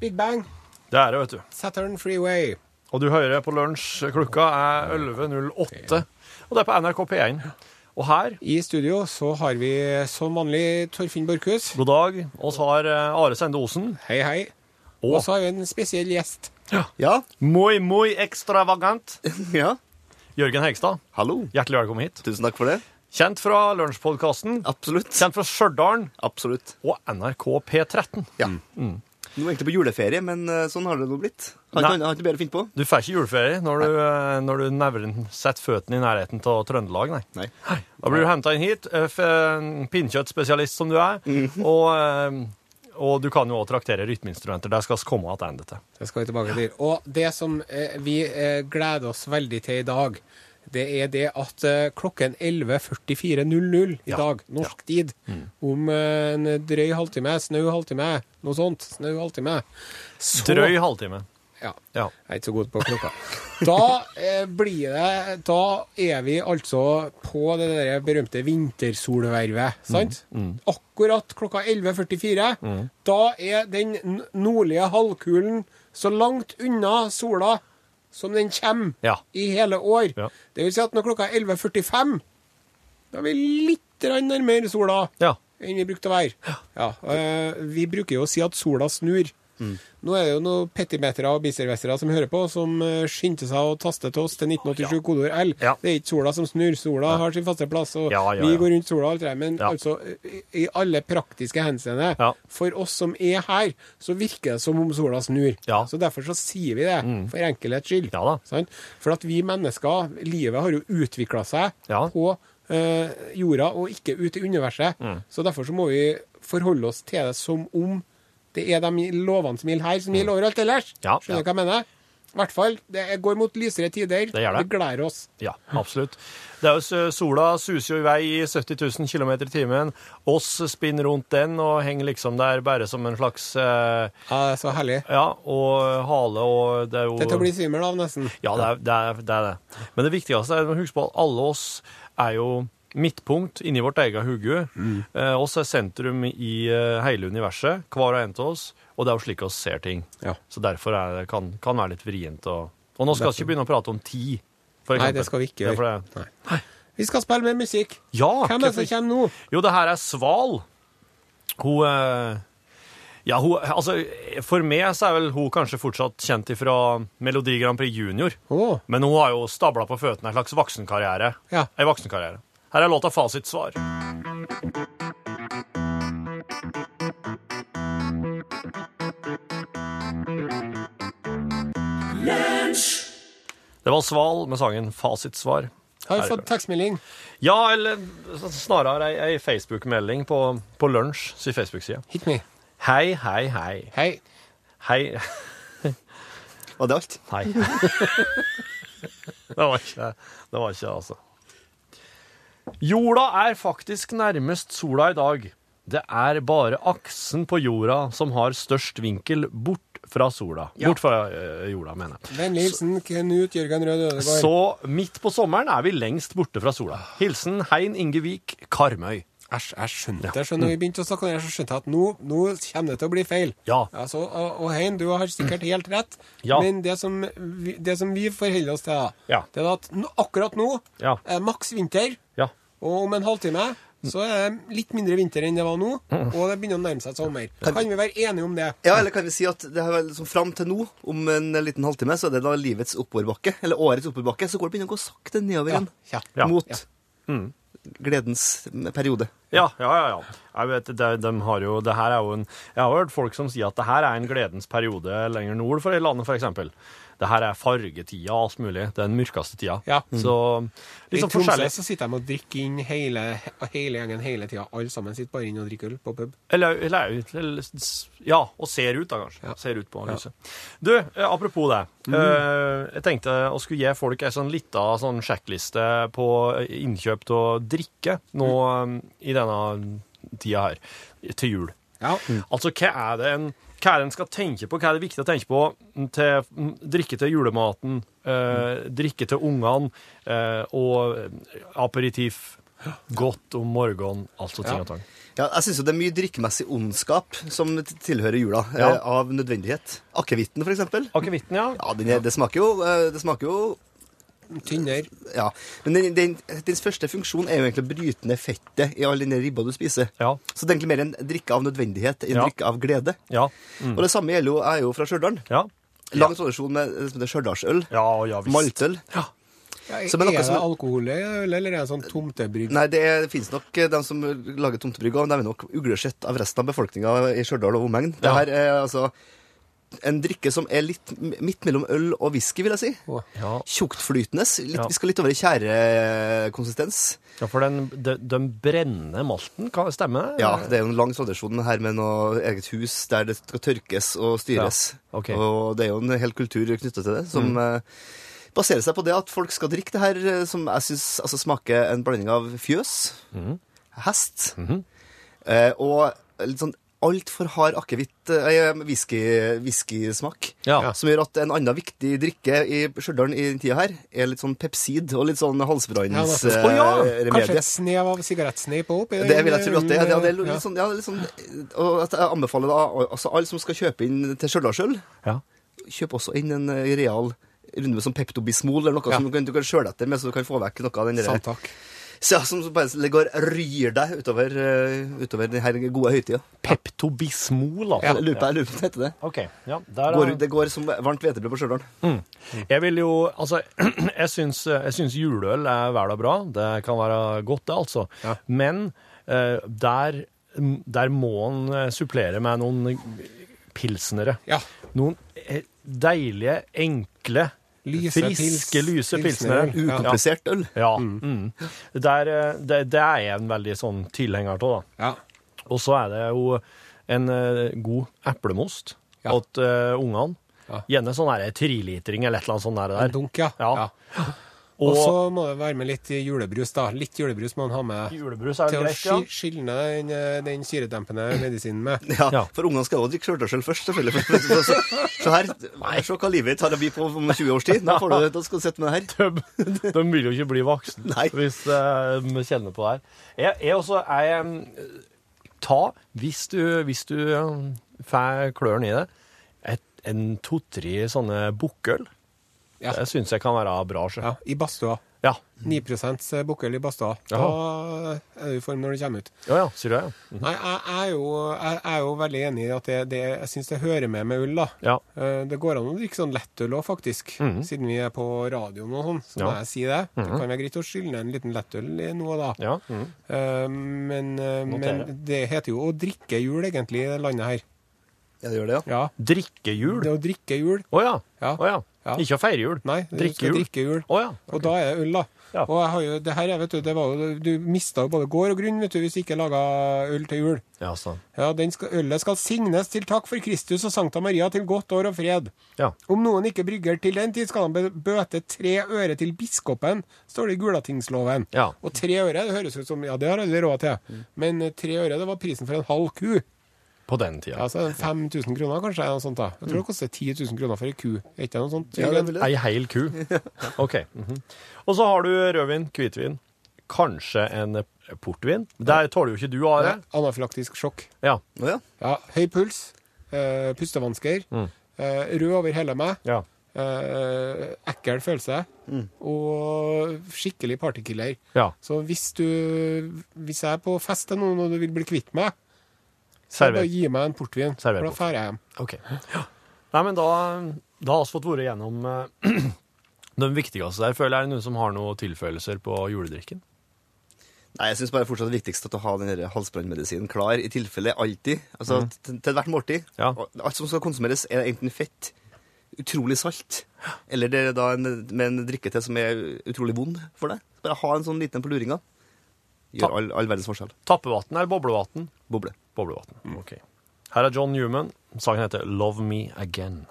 Big Bang. Det er det, vet du. Saturn Freeway. Og du hører på lunsj. Klokka er 11.08, og det er på NRK P1. Og her, I studio så har vi som vanlig Torfinn Borchhus. god dag, oss har eh, Are Sende Osen. Hei, hei. Og Og så har vi en spesiell gjest. Ja, Moi, moi extravagant. ja. Jørgen Hegstad, Hallo. hjertelig velkommen hit. Tusen takk for det. Kjent fra Lunsjpodkasten, Absolutt. kjent fra Stjørdal Absolutt. og NRK P13. Ja. Nå er egentlig på juleferie, men eh, sånn har det nå blitt. Har ikke, har ikke bedre å finne på. Du får ikke juleferie når du, eh, når du nevren setter føttene i nærheten av Trøndelag, nei. Nei. Da blir du henta inn hit, pinnkjøttspesialist pinnekjøttspesialist som du er, og, eh, og du kan jo òg traktere rytmeinstrumenter. Det skal vi komme tilbake til. Det skal vi tilbake til. Og det som eh, vi eh, gleder oss veldig til i dag, det er det at eh, klokken 11.44.00 i dag, norsk tid, om eh, en drøy halvtime, snau halvtime, noe sånt, snau halvtime så- Drøy halvtime. Ja. Ja. Jeg er ikke så god på klokka. Da eh, blir det Da er vi altså på det der berømte vintersolvervet, sant? Akkurat klokka 11.44. Da er den nordlige halvkulen så langt unna sola som den kommer Ja. i hele år. Ja. Det vil si at når klokka er 11.45, da er vi litt nærmere sola enn vi brukte å være. Ja, eh, vi bruker jo å si at sola snur. Nå er det jo noen petimetere og biservestere som hører på, som uh, skyndte seg å taste til oss til 1987 kodeord L. Ja. Det er ikke sola som snur. Sola har sin faste plass, og Ja, ja, vi går rundt sola og alt det der. Men Ja. altså, i, alle praktiske henseende, Ja. for oss som er her, så virker det som om sola snur. Ja. Så derfor så sier vi det, for enkelhets skyld. Ja. Sant? For at vi mennesker, livet har jo utvikla seg Ja. på eh, jorda og ikke ut i universet. Mm. Så derfor så må vi forholde oss til det som om det er de lovene som gjelder her, som gjelder overalt ellers. Mm. Ja, Skjønner ja. du hva jeg mener? I hvert fall. Det går mot lysere tider. Det gjør det. Vi gleder oss. Ja, absolutt. Det er jo, sola suser jo i vei i 70 000 km i timen. Oss spinner rundt den og henger liksom der bare som en slags eh, Ja, det er så herlig. Ja, og hale og det er jo Det er til å bli svimmel av, nesten. Ja, det er, det er det. Er det. Men det viktigste er å huske på at alle oss er jo midtpunkt inni vårt eget hode. Eh, oss er sentrum i eh, hele universet, hver og en av oss, og det er jo slik vi ser ting. Ja. Så derfor er det, kan det være litt vrient. Og, og nå skal vi ikke begynne å prate om tid, for Nei, det skal vi ikke gjøre. Nei. Vi skal spille mer musikk. Ja, Hvem er det som kommer nå? Jo, det her er Sval. Hun eh, Ja, hun Altså, for meg så er vel hun kanskje fortsatt kjent fra Melodi Grand Prix Junior. Oh. Men hun har jo stabla på føttene en slags voksenkarriere. Ja. En voksenkarriere. Her er låta 'Fasitsvar'. Det var Sval med sangen 'Fasitsvar'. har du vi fått tekstmelding? Ja, eller snarere ei, ei Facebook-melding på, på Lunsj sin Facebook-side. Hit me. Hei, hei, hei. Hei. Hei. Var det alt? Hei. det var ikke det, var ikke altså. Jorda er faktisk nærmest sola i dag. Det er bare aksen på jorda som har størst vinkel bort fra sola. Ja. Bort fra uh, jorda, mener jeg. Vennlig hilsen Knut Jørgen Rød Ødegård. Så midt på sommeren er vi lengst borte fra sola. Hilsen Hein Ingevik Karmøy. Æsj, jeg skjønte det. Skjønner, når vi begynte å snakke om det, så skjønte jeg at nå, nå kommer det til å bli feil. Ja. Altså, og, og Hein, du har sikkert helt rett, Ja. men det som, vi, det som vi forholder oss til, da, Ja. det er at akkurat nå Ja. er maks vinter, Ja. Og om en halvtime så er det litt mindre vinter enn det var nå, og det begynner å nærme seg sommer. Kan vi være enige om det? Ja, eller kan vi si at det har vel liksom fram til nå, om en liten halvtime, så er det da livets oppoverbakke, eller årets oppoverbakke, så går det begynner å gå sakte nedover igjen. Ja. Ja. Mot Ja. gledens periode. Ja, ja, ja. ja. Jeg vet, de, de har jo, det her er jo en, jeg har hørt folk som sier at det her er en gledens periode lenger nord for i landet, for eksempel. Det her er fargetida og alt mulig. Det er den mørkeste tida. Ja. Så I litt sånn Tromsø forskjellig. så sitter de og drikker inn hele, hele gjengen hele tida. Alle sammen sitter bare inn og drikker øl på pub. Eller, eller, eller Ja, og ser ut, da, kanskje. Ja. Ser ut på lyset. Du, eh, apropos det. eh, jeg tenkte å skulle gi folk ei sånn lita sånn sjekkliste på innkjøp av drikke nå mm. i denne tida her, til jul. Ja. Altså, hva er det en hva en skal tenke på? Hva er det viktig å tenke på til mm, drikke til julematen, eh, drikke til ungene eh, og aperitif? Godt om morgenen, altså ting og tang. Ja, jeg syns jo det er mye drikkemessig ondskap som tilhører jula, Ja. eh, av nødvendighet. Akevitten, for eksempel. Akevitten, ja. Ja, den er, det smaker jo eh, Det smaker jo Tynnere. Ja. Men den, den, dens første funksjon er jo egentlig å bryte ned fettet i all den ribba du spiser. Ja. Så det er egentlig mer en drikke av nødvendighet enn en Ja. drikke av glede. Ja. Og det samme gjelder jo, jeg er jo fra Stjørdal. Ja. Lang tradisjon med det som heter stjørdalsøl. Ja, ja visst. Maltøl. Ja, Ja, er er det som- alkohol i øl, eller er det sånn tomtebrygg? Nei, det, er- det finnes nok eh, de som lager tomtebrygg, og de er nok uglesett av resten av befolkninga i Stjørdal og omegn. Det her er altså en drikke som er litt midt mellom øl og whisky, vil jeg si. Å, Ja. Tjuktflytende. Ja. Vi skal litt over i tjærekonsistens. ja, for den, de, de brennende malten, kan stemme? Ja, det er jo en lang tradisjon her med noe eget hus der det skal tørkes og styres. Ja, Okay. Og det er jo en hel kultur knyttet til det, som mm. baserer seg på det at folk skal drikke det her, eh, som jeg syns altså, smaker en blanding av fjøs, hest eh, og litt sånn altfor hard akevitt, eh, whisky- whiskysmak. Ja. Som gjør at en annen viktig drikke i Stjørdal i den tida her er litt sånn pepsid og litt sånn Ja, halsbranns nettopp. eh, ja. Kanskje et snev av sigarettsneip opp i Det vil jeg tro at det er. Ja, det er ja. litt sånn, ja, litt sånn Og at jeg anbefaler da altså alle som skal kjøpe inn til Stjørdalsøl, Ja. kjøp også inn en eh, real runde med sånn Pepto-Bismol eller noe Ja. som du kan, du kan skjøle etter med, så du kan få vekk noe av den Sant, der, takk. Så, ja, som bare går ryr deg utover, eh, utover den gode høytida. Peptobismol, altså. Ja. Lupa, det heter det. Okay, ja, der Går, det går som varmt hvetebrød på Stjørdal. Jeg vil jo, altså, jeg syns, jeg syns juleøl er vel og bra. Det kan være godt, det, altså. Ja. Men eh, der, der må en eh, supplere med noen pilsnere. Ja. Noen deilige, enkle, Lyse friske, lyse pilsnere. Ukomplisert øl. Ja. Mm. Der, eh, det, det er jeg en veldig sånn tilhenger av, da. Ja. Og så er det jo en eh, god eplemost Ja. til uh, ungene. Ja. Gjerne sånn her trilitring eller et eller annet sånt der. En dunk, ja. Ja. Og Og så må det være med litt julebrus, da. Litt julebrus må man ha med julebrus er til greit, å ja. skylne den, eh, den syredempende medisinen med. Ja, Ja. For ungene skal jo drikke sjøltørsel først, selvfølgelig. Så, så her, se hva livet tar har å by på om 20 års tid. Da, får du, da skal du sitte med det her. De, de vil jo ikke bli voksne hvis eh, de kjenner på det her. Jeg, jeg også er um, Ta, hvis du, hvis du um, får klørne i det, et, en to-tre sånne bukkøl. Ja. Det syns jeg kan være bra. sjø. Ja, I badstua. Ja. 9 bukkel i badstua. Da er du i form når du kommer ut. ja, ja, sier du det? Ja. Nei, jeg, jeg, er jo, jeg, jeg er jo veldig enig i at det, det, jeg syns det hører med med ull. da. Ja. Eh, Det går an å drikke sånn lettøl òg, faktisk. Siden vi er på radioen og sånn, så må Ja. jeg si det. Det kan være greit å skylle ned en liten lettøl i noe da. ja. Mm. Eh, Men, eh, men det heter jo å drikke jul, egentlig, i det landet her. Ja, det gjør det, ja. Ja. Drikkehjul? Det å drikke jul. Å ja. Ja. Å ja. Ja. Ikke å feire jul. Nei, du skal drikke jul. Å ja. Og da er det øl, da. Ja. Og jeg har jo, det her, er, vet du, det var jo, du mista jo både gård og grunn vet du, hvis du ikke laga øl til jul. Ja, sånn. Ja, den skal, Ølet skal signes til takk for Kristus og Sankta Maria til godt år og fred. Ja. Om noen ikke brygger til den tid, skal han bøte tre øre til biskopen, står det i Gulatingsloven. Ja. Og tre øre, det høres ut som Ja, det har alle råd til. Men eh, tre øre, det var prisen for en halv ku. På den tida. Altså 5000 kroner, kanskje? Noe sånt da. Jeg tror det koster 10 000 kroner for ei ku. Er ikke noe sånt? Ja. Ei heil ku. OK. mhm. Og så har du rødvin, hvitvin, kanskje en portvin. Der tåler jo ikke du, Are. Anafylaktisk sjokk. Ja. Ja. Ja, høy puls, eh, pustevansker, eh, rød over hele meg, ja. eh, ekkel følelse og skikkelig partykiller. Ja. Så hvis du Hvis jeg er på fest til noen og du vil bli kvitt meg, Server. bare gi meg en portvin, Server for da drar jeg hjem. OK. Nei, men da, da har vi fått vært gjennom uh, den viktigste der. Føler jeg er det noen som har noen tilføyelser på juledrikken. Nei, jeg syns bare fortsatt det viktigste er å ha den halsbrannmedisinen klar i tilfelle alltid. Altså til, til hvert måltid. Mm. Ja. Alt som skal konsumeres, er enten fett, utrolig salt, eller det er da en, med en drikke til som er utrolig vond for deg. Bare ha en sånn liten på luringa. Gjør all, all verdens forskjell. Tappevann eller boblevann? Boble. Boblevann. OK. Her er John Newman. Sangen heter 'Love Me Again'.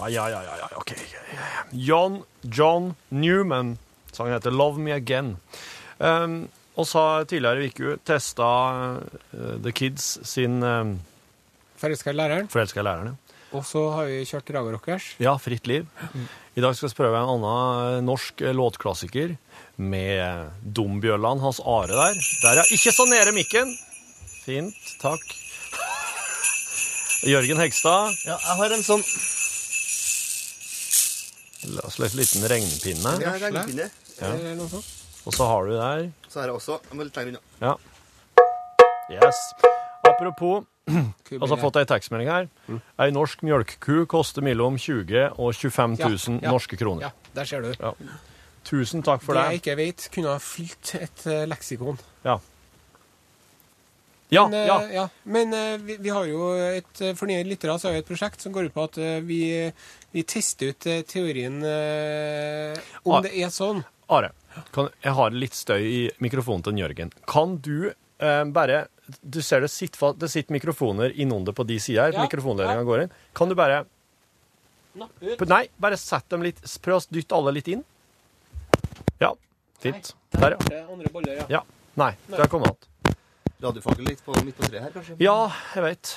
Ja, ja, ja, ja, ja, ok. John, John Newman. Sangen heter 'Love Me Again'. Um, og så har tidligere i uka testa uh, The Kids sin um, Forelska i læreren. Forelska i læreren, ja. Og så har vi kjørt Raga Rockers. Ja, Fritt liv. I dag skal vi prøve en annen norsk låtklassiker med Dombjøllan Hans Are der. Der, ja. Ikke så nede mikken. Fint. Takk. Jørgen Hegstad. Ja, jeg har en sånn La oss lese en liten regnpinne. ja, regnpinne. Ja. Og så har du der Så har jeg også Jeg må litt lenger unna. Ja. Yes. Apropos Altså, fått ei tekstmelding her. Ei norsk mjølkeku koster mellom 20 og 25 000 Ja, ja. norske kroner. Ja, der ser du. Ja. Tusen takk for det det. jeg ikke vet, kunne ha fylt et eh, leksikon. Ja. Ja, Men, eh, ja. ja. Men uh, vi, vi har jo et eh, For nye lyttere så har vi et prosjekt som går ut på at uh, vi, vi tester ut uh, teorien eh, om Are, det er sånn. Are, kan, jeg har litt støy i mikrofonen til Jørgen. Kan du eh, bare Du ser det sitter, det sitter mikrofoner innunder på de sider. Ja, Mikrofonledninga går inn. Kan du bare Napp ut. Nei, bare sett dem litt Prøv å dytte alle litt inn. Ja. Fint. Der, ja. Andre boller, ja. ja. Nei, det har kommet igjen. Radiofagel litt på midt på treet her, kanskje? Ja, jeg vet.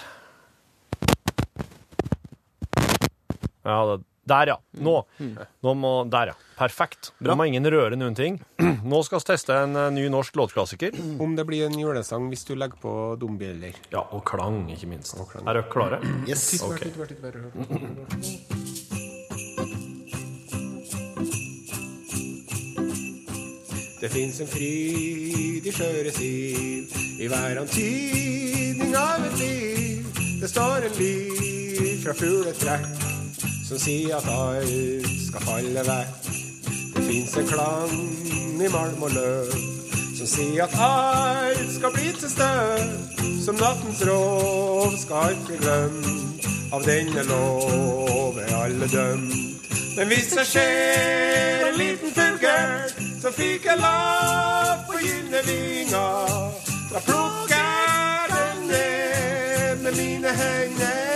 Ja, det, der, ja. Nå. Nå må, der, ja. Perfekt. Nå må ingen røre noen ting. Nå skal vi teste en eh, ny norsk låtklassiker. Om det blir en julesang hvis du legger på dombjeller. Ja, og klang, ikke minst. Er dere klare? Yes. Ok. Det fins en fryd i skjøre siv i hver antydning av et liv. Det står en lyd fra fugletrekk som sier at alt skal falle vekk. Det fins en klang i malm og løv som sier at alt skal bli til støv. Som nattens rov skal bli glemt. Av denne lov er alle dømt. Men hvis det skjer en liten fugl fikk jeg lav på gylne vinger, da plukker jeg den ned med mine hender.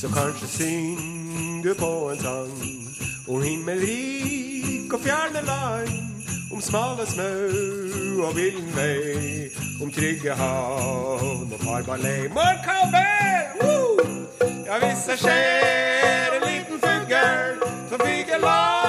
Så kanskje synger på en sang om himmelrik og fjerne land. Om smale smau og villen vei, om trygge havn og farbar lei. Morkabel! Woo! Ja, hvis det skjer en liten fugl som fyker lav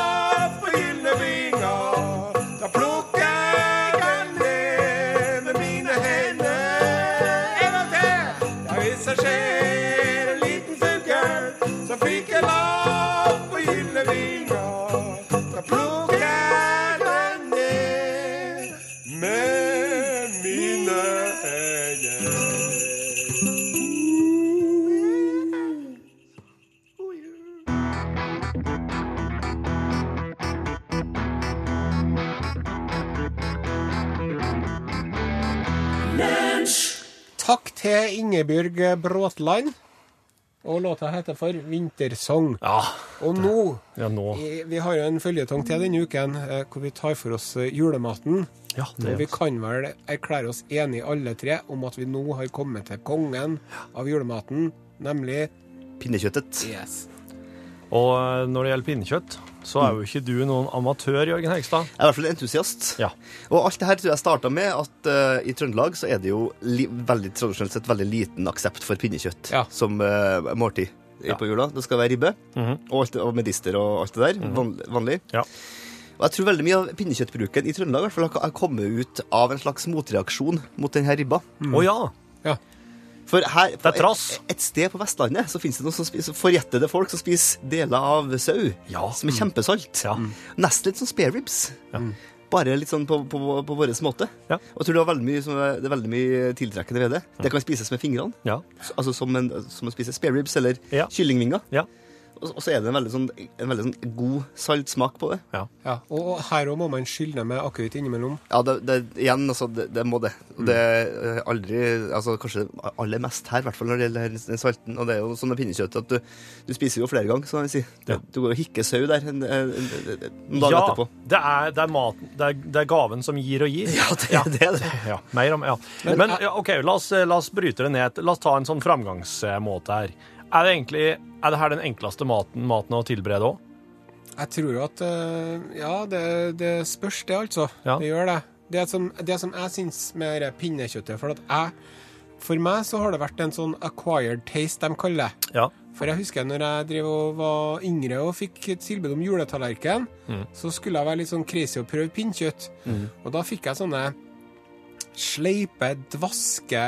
til Ingebjørg Bråtland. Og låta heter for 'Vintersong'. Ja. Og nå Ja, nå. I, Vi har jo en føljetong til denne uken eh, hvor vi tar for oss eh, julematen. Ja, Og vi kan vel erklære oss enige alle tre om at vi nå har kommet til kongen av julematen, nemlig Pinnekjøttet. Yes. Og eh, når det gjelder pinnekjøtt, så er jo ikke du noen amatør, Jørgen Hegstad. Jeg er i hvert fall entusiast. Ja. Og alt det her tror jeg starta med at uh, i Trøndelag så er det jo li veldig tradisjonelt sett veldig liten aksept for pinnekjøtt Ja. som uh, måltid Ja. på jula. Det skal være ribbe Mhm. og, alt, og medister og alt det der. Van, vanlig. Ja. Og jeg tror veldig mye av pinnekjøttbruken i Trøndelag i hvert fall har kommet ut av en slags motreaksjon mot denne ribba. Å ja. Ja. For her, Det er trass. Et, et sted på Vestlandet så finnes det noen som spiser forjettede folk som spiser deler av sau. Ja. Som er kjempesalt. Ja. Nesten litt sånn spare ribs. Ja. Bare litt sånn på, på, på vår måte. Ja. Og jeg tror det, var veldig mye, som det er veldig mye tiltrekkende ved det. Det kan spises med fingrene. Ja. Altså som, en, som å spise spare ribs eller kyllingvinger. Ja. Og, så er det en veldig, sånn, en veldig sånn god saltsmak på det. ja. Ja, og her òg må man skylle med akevitt innimellom. Ja, det, det, igjen, altså, det, det må det. Og det er aldri altså Kanskje aller mest her, i hvert fall når det gjelder den salten. Og det er jo sånn med pinnekjøtt at du, du spiser jo flere ganger, så kan vi si. Ja. Du går og hikker sau der en, en, en, en, noen ja etterpå. det, er, det, er maten, det, er, det er gaven som gir og gir. Ja, det, det er det. Ja, mer om, ja. Men, ja, OK, la oss, la oss bryte det ned. La oss ta en sånn framgangsmåte her. Er det egentlig er det her den enkleste maten, maten å tilberede òg? Jeg tror jo at eh, Ja, det, det spørs det, altså. Ja. Det gjør det. Det som, det som jeg syns med det pinnekjøttet For at jeg For meg så har det vært en sånn acquired taste, de kaller det. Ja. For jeg husker når jeg drev og var yngre og fikk tilbud om juletallerken, så skulle jeg være litt sånn crazy og prøve pinnkjøtt. Og da fikk jeg sånne sleipe, dvaske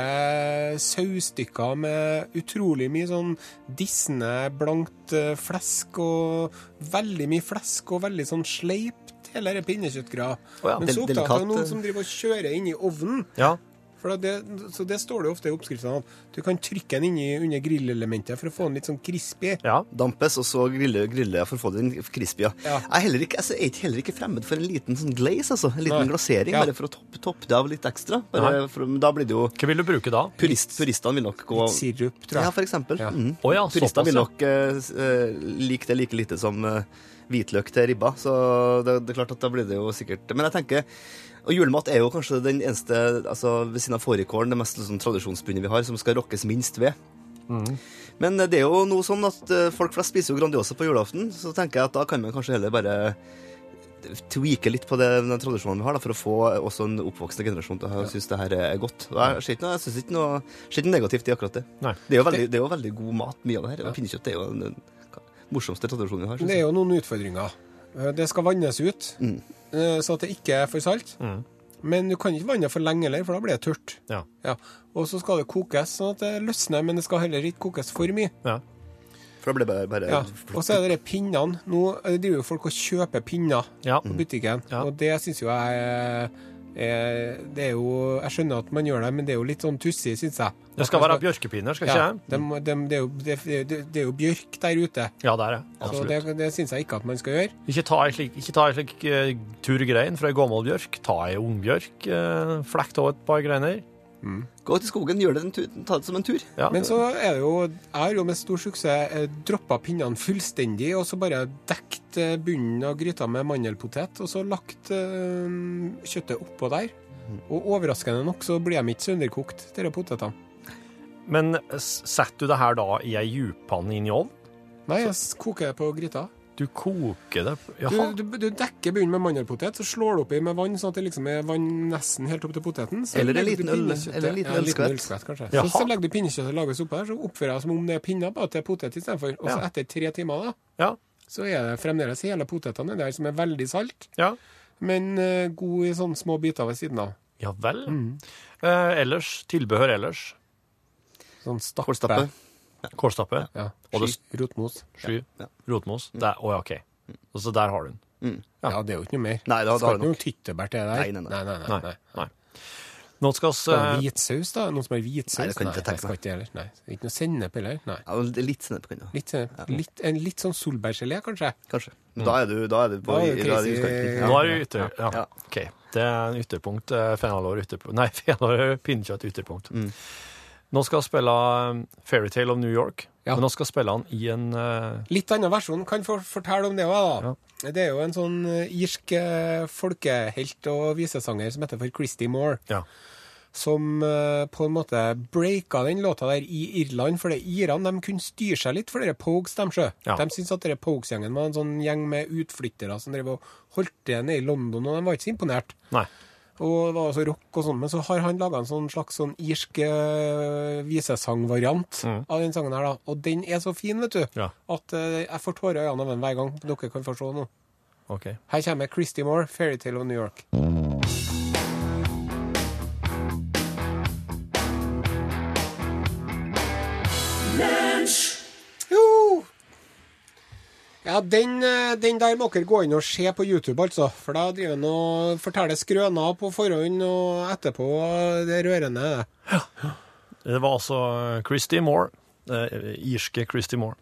saustykker med utrolig mye sånn dissende, blankt eh, flesk og veldig mye flesk og veldig sånn sleipt hele denne pinnekjøttgreia. Oh ja, Men så oppdaga jeg noen som driver og kjører inn i ovnen. ja. For det, så det står det ofte i oppskriftene at du kan trykke den inn i, under grillelementet for å få den litt sånn crispy. Ja. Dampes, og så grille, grille for å få den crispy. Ja. Ja. Jeg er heller ikke, altså, jeg er heller ikke fremmed for en liten sånn glaze, altså. En liten Nei. glasering, Ja. bare for å toppe topp det av litt ekstra. Bare for, da blir det jo Hva vil du bruke da? Purist, Puristene vil nok gå Litt sirup, tror Ja, for eksempel. Ja. Mm. Oh, ja, Puristene vil nok uh, like det like lite som uh, hvitløk til ribba, så det, det er klart at da blir det jo sikkert Men jeg tenker og julemat er jo kanskje den eneste, altså ved siden av fårikålen, det mest liksom, tradisjonsbundet vi har, som skal rokkes minst ved. Mm. Men det er jo noe sånn at eh, folk flest spiser jo Grandiosa på julaften, så tenker jeg at da kan man kanskje heller bare tweake litt på det, den tradisjonen vi har, da, for å få også en oppvoksende generasjon til å synes det her er godt. Jeg ser ikke noe, negativt i akkurat det. Nei. Det er jo veldig, det er jo veldig god mat, mye av det her. Ja. pinnekjøtt er jo den, morsomste tradisjonen vi har. Det er jo noen utfordringer. Eh, Det skal vannes ut, Mm. Eh, så at det ikke er for salt. Mm. Men du kan ikke vanne for lenge heller, for da blir det tørt. Ja. Ja. Og så skal det kokes sånn at det løsner, men det skal heller ikke kokes for mye. ja. For da blir det bare, bare Ja. Og så er det de pinnene. Nå eh, driver jo folk og kjøper pinner Ja. på butikken, Ja. og det syns jo jeg er Det er jo Jeg skjønner at man gjør det, men det er jo litt sånn tussig, syns jeg. Det skal være bjørkepinner, skal ikke ja, det? de, de, det, er jo, det, det, det er jo bjørk der ute. Ja, det er det. Så Absolutt. det, det syns jeg ikke at man skal gjøre. Ikke ta ei slik, ikke ta ei slik uh, tur grein fra ei gammel bjørk. Ta ei ung bjørk, uh, Flekk av et par greiner. Gå til skogen, gjør det en tur, ta det som en tur. Ja. Men så er det jo Jeg har jo med stor suksess eh, droppa pinnene fullstendig, og så bare dekt eh, bunnen av gryta med mandelpotet, og så lagt øh, kjøttet oppå der. Og overraskende nok så blir de ikke sønderkokt, disse potetene. Men setter du det her da i ei djuppanne inn i ovnen? Nei, jeg koker det på gryta. Du koker det Jaha. du, du dekker bunnen med mandelpotet, så slår du oppi med vann, sånn at det liksom er vann nesten helt opp til poteten. Så Eller en liten øl- eller en liten ja, ølskvett. ølskvett, kanskje. Jaha. Så, så legger du pinnekjøttet lages oppå der, så oppfører jeg som om det er pinner, bare at det er potet istedenfor. Og så Ja. etter tre timer, da, Ja. så er det fremdeles hele potetene der som er veldig salt, ja. men uh, god i sånne små biter ved siden av. Ja vel. Mm. Uh, ellers, tilbehør ellers. Sånn stappe. Kålstappe. Ja. Og det- Sky, rotmos. sky, Ja. rotmos. Der, oh, ja, OK. Så der har du den. Ja. det er jo ikke noe mer. Nei, da- da Skal du ikke noe tyttebær til det der. Nei, nei, nei. nei, nei, nei, Nei. nei. nei. Nå skal uh... vi være hvitsaus, da? Noen som har hvitsaus? Nei, det kan ikke tenke skal ikke heller. Nei. Ikke noe sennep heller? Nei. Ja, er litt sennep kan jeg. Litt, ja. litt, en litt sånn solbærgelé, kanskje? Kanskje. Mm. da er du, da er du på Da er du er du. Nå Ja. er du ytter... Ja. Ja. OK. Det er en ytterpunkt. eh, Fenalår ytterpunkt. Nei, fenalår pinnekjøtt ytterpunkt. Mm. Nå skal han spille um, Fairytale of New York. Ja. Men nå skal han spille han i en uh... Litt annen versjon. Kan for, fortelle om det òg, da. Det er jo en sånn eh, irsk eh, folkehelt og visesanger som heter for Christy Moore. Ja. Som uh, på en måte breaka den låta der i Irland, for det irene de kunne styre seg litt for dere Pogues, de sjø. Ja. De syntes at dere Pogues-gjengen var en sånn gjeng med utflyttere som drev og holdt det nede i London, og de var ikke så imponert. Nei. Og det var også rock og sånn, men så har han laga en sånn slags sånn irsk eh, visesangvariant Mm. av den sangen her, da. Og den er så fin, vet du, Ja. at uh, jeg får tårer i øynene av den hver gang. Dere kan få se nå. Okay. Her kommer Christy Moore, 'Fairytale of New York'. Ja, den, eh, den der må dere gå inn og se på YouTube, altså. For da driver han og forteller skrøner på forhånd, og etterpå det er rørende. det. Det var altså Christy Moore. Eh, irske Christy Moore.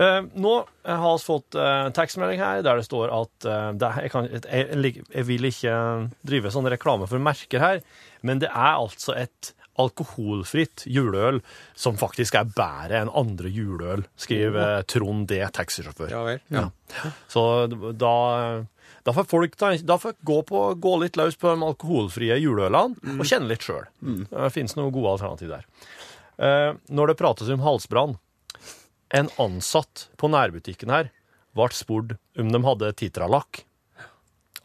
Eh, nå har vi fått eh, tekstmelding her der det står at eh, det, jeg, kan, jeg, jeg vil ikke drive sånn reklame for merker her, men det er altså et alkoholfritt juleøl som faktisk er bedre enn andre juleøl, skriver eh, Trond D. taxisjåfør. Ja vel. Ja. Så da, da får folk da får gå, på, gå litt løs på de alkoholfrie juleølene og kjenne litt sjøl. Det finnes noen gode alternativ der. Eh, når det prates om halsbrann En ansatt på nærbutikken her ble spurt om de hadde titralakk,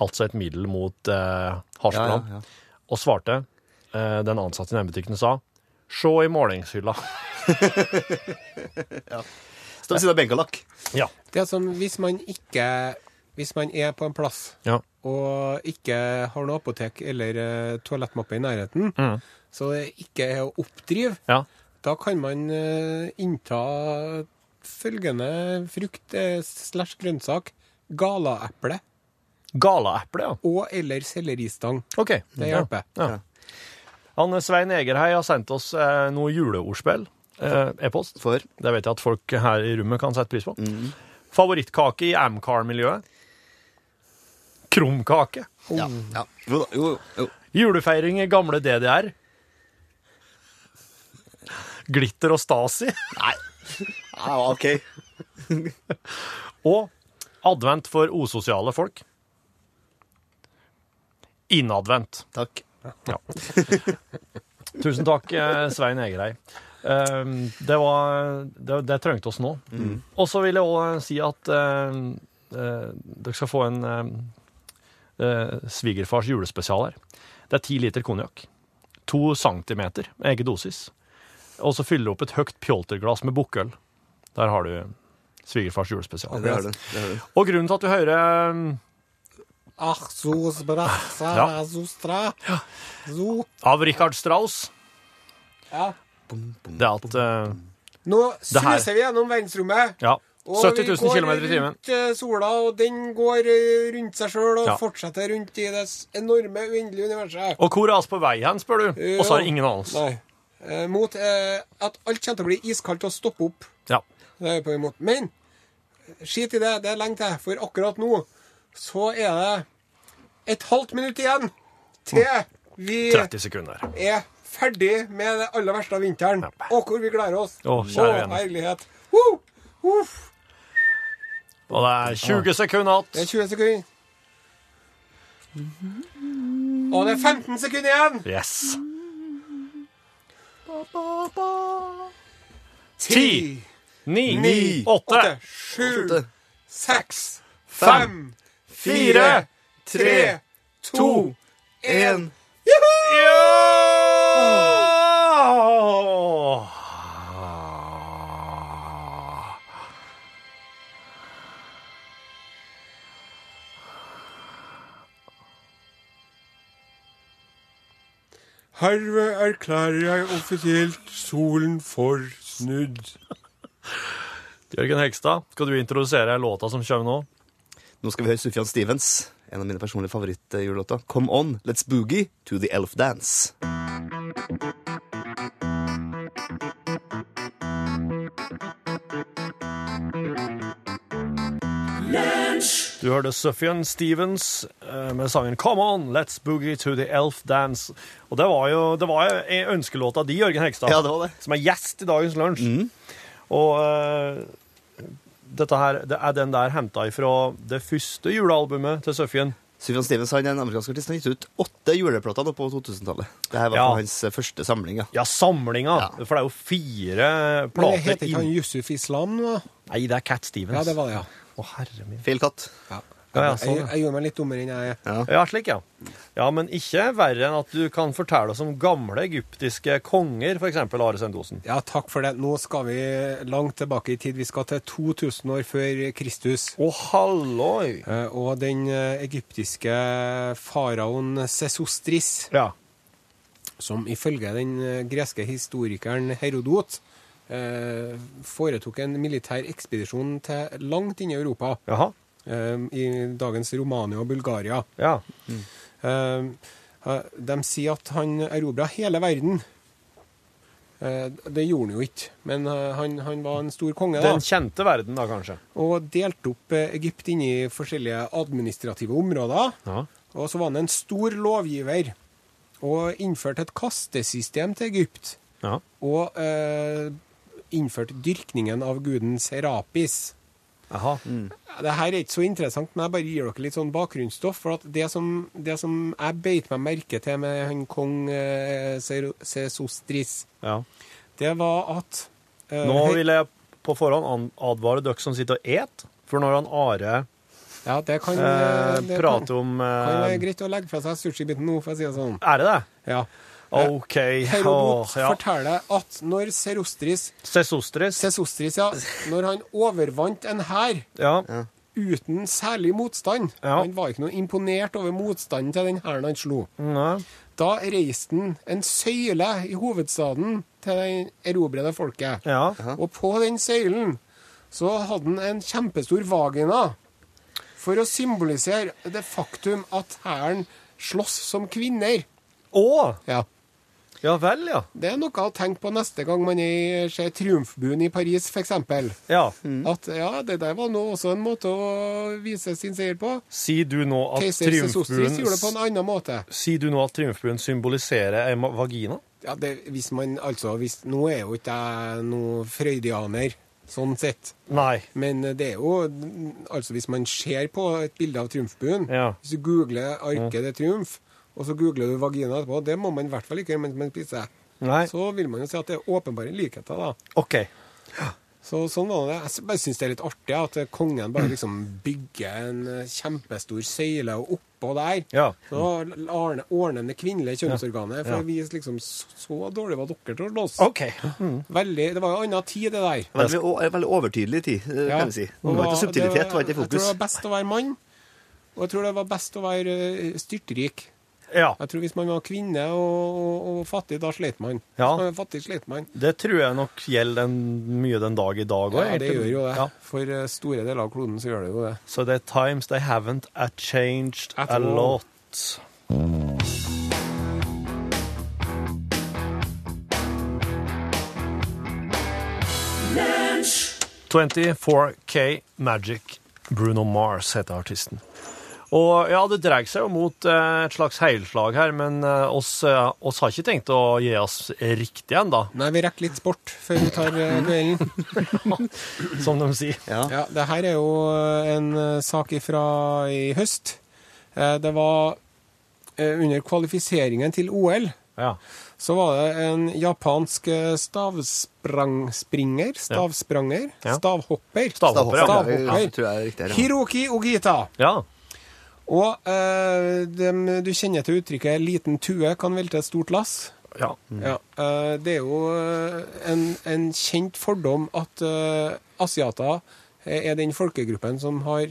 altså et middel mot eh, halsbrann, ja, ja. og svarte den ansatte i nærbutikken sa Se i målingshylla. Står ved siden av benkalakk. Ja. Det er sånn hvis man ikke Hvis man er på en plass Ja. og ikke har noe apotek eller eh, toalettmappe i nærheten, Mm. så det ikke er å oppdrive, ja. da kan man eh, innta følgende frukt eh, slash grønnsak. Galaeple Galaeple, ja. og eller selleristang. Okay. Det hjelper. Ja. Han eh, Svein Egerhei har sendt oss eh, noe juleordspill. eh, E-post. For Det vet jeg at folk her i rommet kan sette pris på. Favorittkake i Amcar-miljøet? Krumkake. Ja. ja. Jo. Jo, jo. Julefeiring i gamle DDR? Glitter og Stasi? Nei. Ja, OK. Og advent for usosiale folk? Innadvendt. Takk. Ja. Tusen takk, eh, Svein Egerhei. Eh, Det, var, det, det trengte oss nå. Og så vil jeg òg si at eh, eh, dere skal få en eh, eh, svigerfars julespesial her. Det er ti liter konjakk. To centimeter egen dosis. Og så fyller du opp et høyt pjolterglass med bukkøl. Der har du svigerfars julespesial. Det har du. Det har du. Og grunnen til at du hører eh, Ach, so Ja. so stra, so. av Richard Strauss, Ja. det er alt uh, Nå suser vi gjennom verdensrommet. Ja. Og 70 vi 000 går km i timen. rundt eh, sola, og den går eh, rundt seg sjøl og Ja. fortsetter rundt i det enorme, uendelige universet. Og hvor er vi på vei hen, spør du? Og så har ingen anelse. Nei. Eh, mot eh, at alt kommer til å bli iskaldt og stoppe opp. Ja. Det er vi på imot. Men skit i det, det er lenge til. For akkurat nå så er det et halvt minutt igjen til vi 30 sekunder. er ferdig med det aller verste av vinteren. Ja. Og hvor vi gleder oss. Å, kjære vene. herlighet. Uh, uh. Og det er 20 sekunder Det er igjen. 20 sekunder. Og det er 15 sekunder igjen. Yes. Ti, ni, ni, åtte, sju, Åtte. seks, Fem, fire, tre, to, En. Ja! Herved erklærer jeg offisielt solen for snudd. Jørgen Hegstad, skal du introdusere låta som kommer nå? Nå skal vi høre Sufjan Stevens, en av mine personlige favorittjulelåter. Come on, let's boogie to the elf dance. Du hørte Sufjan Stevens eh, med sangen Come On, let's boogie to the elf dance. Og det var jo, det var jo ønskelåta di, Jørgen Hegstad, Ja, det var det. som er gjest i dagens lunsj. Og eh, dette her, det er den der henta ifra det første julealbumet til Sufjan. Sufjan Stevens han er en amerikansk artist. Han har gitt ut åtte juleplater på 2000-tallet. Dette var Ja. på hans eh, første samling. ja. Ja, samlinga. Ja. For det er jo fire Men det heter ikke han. Yusuf Islam da? Nei, det er Cat Stevens. Ja, det var det, ja. Å, herre min. Feil katt. ja. Ja, ja, sånn, jeg, jeg gjorde meg litt dummere enn jeg er. Ja, slik, ja. Ja, men ikke verre enn at du kan fortelle oss om gamle egyptiske konger, f.eks. Are Sendosen. Ja, takk for det. Nå skal vi langt tilbake i tid. Vi skal til 2000 år før Kristus. Å, halloi! Eh, Og den eh, egyptiske faraoen Sesostris, Ja. som ifølge den eh, greske historikeren Herodot eh, foretok en militær ekspedisjon til langt inne i Europa, Jaha. Eh, i dagens Romania og Bulgaria. Ja. Eh, de sier at han erobra hele verden. Eh, det gjorde han jo ikke, men eh, han, han var en stor konge. da. Den kjente verden, da, kanskje. Og delte opp Egypt inn i forskjellige administrative områder. Ja. Og så var han en stor lovgiver og innførte et kastesystem til Egypt. Ja. Og eh, innførte dyrkningen av guden Serapis. Jaha. Det her er ikke så interessant, men jeg bare gir dere litt sånn bakgrunnsstoff. For at det som, det som jeg beit meg merke til med han kong eh, Ser- Sesostris, Ja. det var at eh, Nå vil jeg på forhånd advare dere som sitter og et, for når han Are Ja, det kan, eh, det prater om kan, kan være eh, greit å legge fra seg sushibiten nå, for å si det sånn. Er det det? Ja. OK. Herodot ja. forteller at når Serostris Sesostris. Sesostris, ja, når han overvant en hær Ja. uten særlig motstand. Han var ikke noe imponert over motstanden til den hæren han slo. Nei. Da reiste han en søyle i hovedstaden til det erobrede folket. Ja. Og på den søylen så hadde han en kjempestor vagina for å symbolisere det faktum at hæren slåss som kvinner. Å! Ja. Ja vel, ja. Det er noe å tenke på neste gang man er, ser Triumfbuen i Paris, f.eks. Ja. At ja, det der var nå også en måte å vise sin seier på. Sier du nå at Keiser Sesostris gjorde det på en annen måte. Sier du nå at triumfbuen symboliserer ei vagina? Ja, det, hvis man, altså, hvis, Nå er jo ikke jeg noe freudianer, sånn sett. Nei. Men det er jo Altså, hvis man ser på et bilde av Triumfbuen Ja. Hvis du googler 'Arket de Triumf', og så googler du vagina etterpå, det må man i hvert fall ikke gjøre mens man spiser. Nei. Så vil man jo si at det er åpenbare likheter, da. OK. Så sånn var det. Jeg bare syns det er litt artig at kongen bare liksom bygger en eh, kjempestor søyle, og oppå der Ja. så ordner han det kvinnelige kjønnsorganet for Ja. å vise liksom så, så dårlig var dere til å Okay. Mm. Veldig, det var jo annen tid, det der. Veldig, veldig overtydelig tid, eh, Ja. kan vi si. Det var ikke subtilitet, det subtilitet, var ikke fokus. Jeg tror det var best å være mann, og jeg tror det var best å være eh, styrtrik. Ja. Jeg tror hvis man var kvinne og, og, og fattig, da slet man. Ja. Man fattig, slet man. Det tror jeg nok gjelder den, mye den dag i dag òg. Ja, det gjør jo det. Ja. For eh, store deler av kloden så gjør det jo det. So the times they haven't a changed At a all. lot. «24K Magic Bruno Mars heter artisten. Og ja, det dreier seg jo mot eh, et slags heilslag her, men eh, oss, eh, oss har ikke tenkt å gi oss riktig ennå, Nei, vi rekker litt sport før vi tar duellen. som de sier. Ja. Ja, det her er jo en sak ifra i høst. Eh, Det var under kvalifiseringen til OL. Ja. Så var det en japansk stavspranger, stavspringer, stavspranger, Ja. stavhopper, Stavhopper, ja. Stavhopper, Stavhopper. ja, tror jeg er riktig ja. Hiroki Ogita. ja. Og eh, dem, du kjenner til uttrykket 'liten tue kan velte et stort lass'. ja. Ja, eh, det er jo eh, en, en kjent fordom at eh, asiater er den folkegruppen som har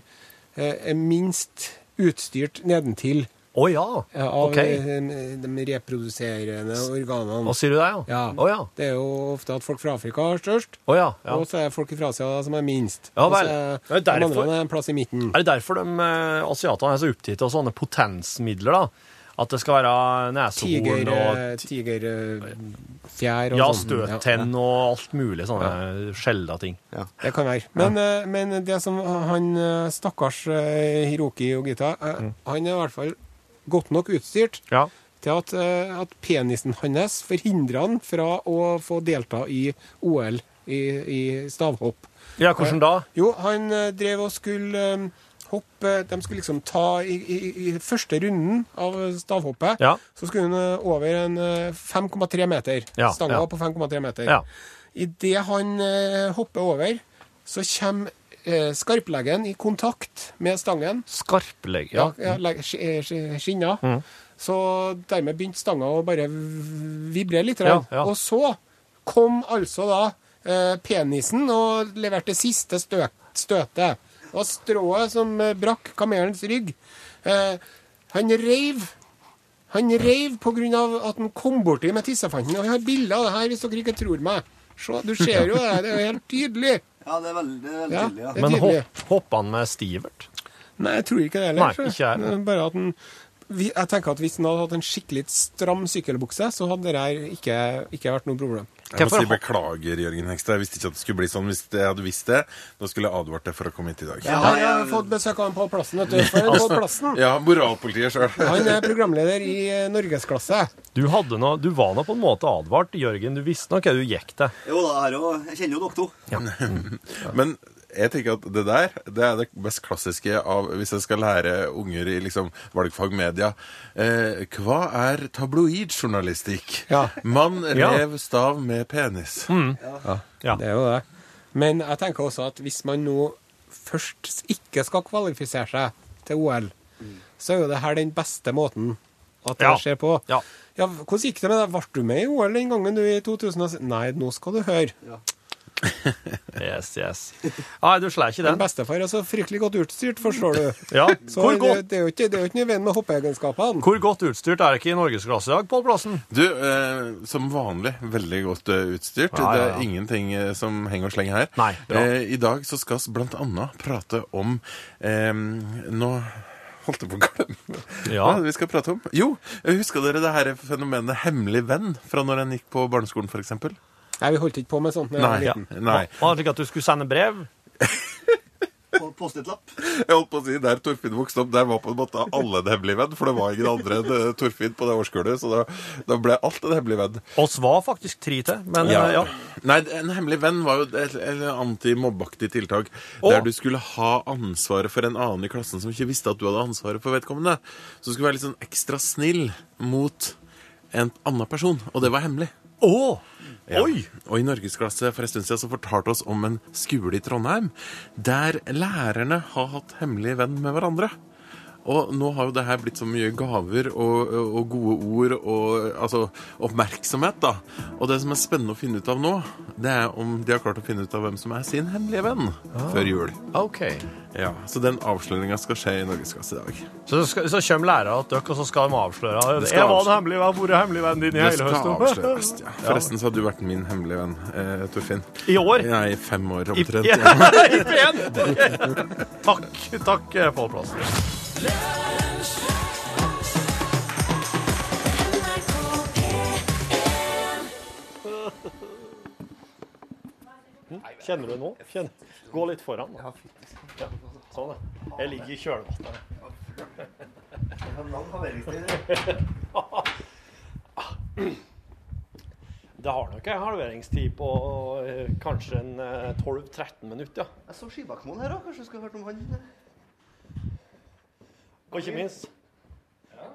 er minst utstyrt nedentil Å ja. ja av OK. eh, de reproduserende organene. Hva sier du der, ja? Ja. Oh, ja. Det er jo ofte at folk fra Afrika har størst, oh, ja. ja. og så er det folk fra Asia som er minst. Ja Og vel. er er derfor, de andre er en plass i midten. Er det derfor de eh, asiatene er så opptatt av sånne potensmidler, da? At det skal være nesehorn Tiger, og eh, tigerfjær og ja, sånn. støttenn og alt mulig sånne skjelda ting. Det kan være. Men, eh, men det som han eh, stakkars eh, Hiroki Ogita eh, Mm. Han er i hvert fall godt nok utstyrt Ja. til at, eh, at penisen hans forhindrer han fra å få delta i OL i, i stavhopp. ja, hvordan da? Jo, han eh, drev og skulle eh, hoppe De skulle liksom ta i, i, i første runden av stavhoppet. Ja. Så skulle eh, over en eh, 5,3 meter. Ja, Stanga ja. på 5,3 meter. Ja. Idet han eh, hopper over, så kommer eh, skarpleggen i kontakt med stangen. Skarplegg, Ja, ja. eh, sk- skinna. Mm. Så dermed begynte stanga å bare vibrere litt. Ja, ja. Og så kom altså da eh, penisen og leverte siste stø støtet. Det var strået som eh, brakk kamelens rygg. Eh, han reiv han reiv pga. at han kom borti med tissefanten. Og jeg har bilder av det her hvis dere ikke tror meg. Se, du ser jo det. Det er helt tydelig. Ja, det er veldig, det er veldig Ja. tydelig, ja. Men hopp, hopper han med stivert? Nei, jeg tror ikke det heller. Nei, ikke jeg. Bare at den, vi- jeg tenker at Hvis han hadde hatt en skikkelig stram sykkelbukse, så hadde det her ikke, ikke vært noe problem. Jeg må si beklager, Jørgen Hekstad. Jeg visste ikke at det skulle bli sånn. Hvis jeg hadde visst det, da skulle jeg advart deg for å komme hit i dag. Jeg har fått besøk av han på plassen. vet du. For på plassen. Ja, moralpolitiet sjøl. Han er programleder i eh, Norgesklasse. Du, hadde noe, du var nå på en måte advart, Jørgen. Du visste nok hva du gikk til. Jo da, jeg kjenner jo dere to. Men jeg tenker at det der det er det mest klassiske av hvis jeg skal lære unger i liksom valgfag media. Eh, hva er tabloidjournalistikk? Ja. Mann Ja. rev stav med penis. Ja. Det er jo det. Men jeg tenker også at hvis man nå først ikke skal kvalifisere seg til OL, så er jo det her den beste måten at det Ja. skjer på. Ja. Ja, Hvordan gikk det med deg? Ble du med i OL den gangen du i 2000? Nei, nå skal du høre. Yes, yes. Nei, du slår ikke den. den. bestefar er så fryktelig godt utstyrt, forstår du. Ja. Så Hvor godt, det er jo ikke, det er jo ikke noe veien med hoppeegenskapene. hvor godt utstyrt er det ikke i norgesklasse i dag, Pål Plassen? Du, eh, som vanlig, veldig godt eh, utstyrt. Ja, ja, Det er ingenting eh, som henger og slenger her. Nei. Eh, I dag så skal vi blant annet prate om eh, Nå holdt jeg på å glemme Ja. hva det vi skal prate om. Jo, husker dere det her fenomenet hemmelig venn fra når en gikk på barneskolen, f.eks.? Nei, vi holdt ikke på med sånt. Nei. liten. Nei. Var det slik at du skulle sende brev? På Post-it-lapp. Jeg holdt på å si, Der Torfinn vokste opp, der var på en måte alle en hemmelig venn. For det var ingen andre enn eh, Torfinn på det årskullet, så da, da ble alt en hemmelig venn. Oss var faktisk tre til, men ja. ja. Nei, en hemmelig venn var jo et, et antimobbeaktig tiltak. Å. Der du skulle ha ansvaret for en annen i klassen som ikke visste at du hadde ansvaret for vedkommende. Så du skulle være litt sånn ekstra snill mot en annen person, og det var hemmelig. Å! Ja. Oi! Og i norgesklasse for en stund siden så fortalte oss om en skole i Trondheim der lærerne har hatt hemmelig venn med hverandre. Og nå har jo det her blitt så mye gaver og, og gode ord og altså oppmerksomhet, da. Og det som er spennende å finne ut av nå, det er om de har klart å finne ut av hvem som er sin hemmelige venn før jul. OK. Ja, Så den avsløringa skal skje i norgesklasse i dag. Så, skal, så kommer lærere til dere, og så skal de avsløre. Det skal Jeg var den en hemmelig venn, hvor er hemmelig vennen din i Det hele skal avsløres. Ja. Forresten så har du vært min hemmelige venn, eh, Torfinn. I år? Ja, i fem år I, ja, i pen! takk, takk, for Pål Plassen. Kjenner du nå? Kjenner. Gå litt foran. Da. Ja, sånn, ja. Jeg ligger i kjølvannet. Det har nok en halveringstid på eh, kanskje en eh, 12-13 minutter. ja. Jeg så Skibakmoen her òg. Kanskje du skulle hørt om han? Og ikke minst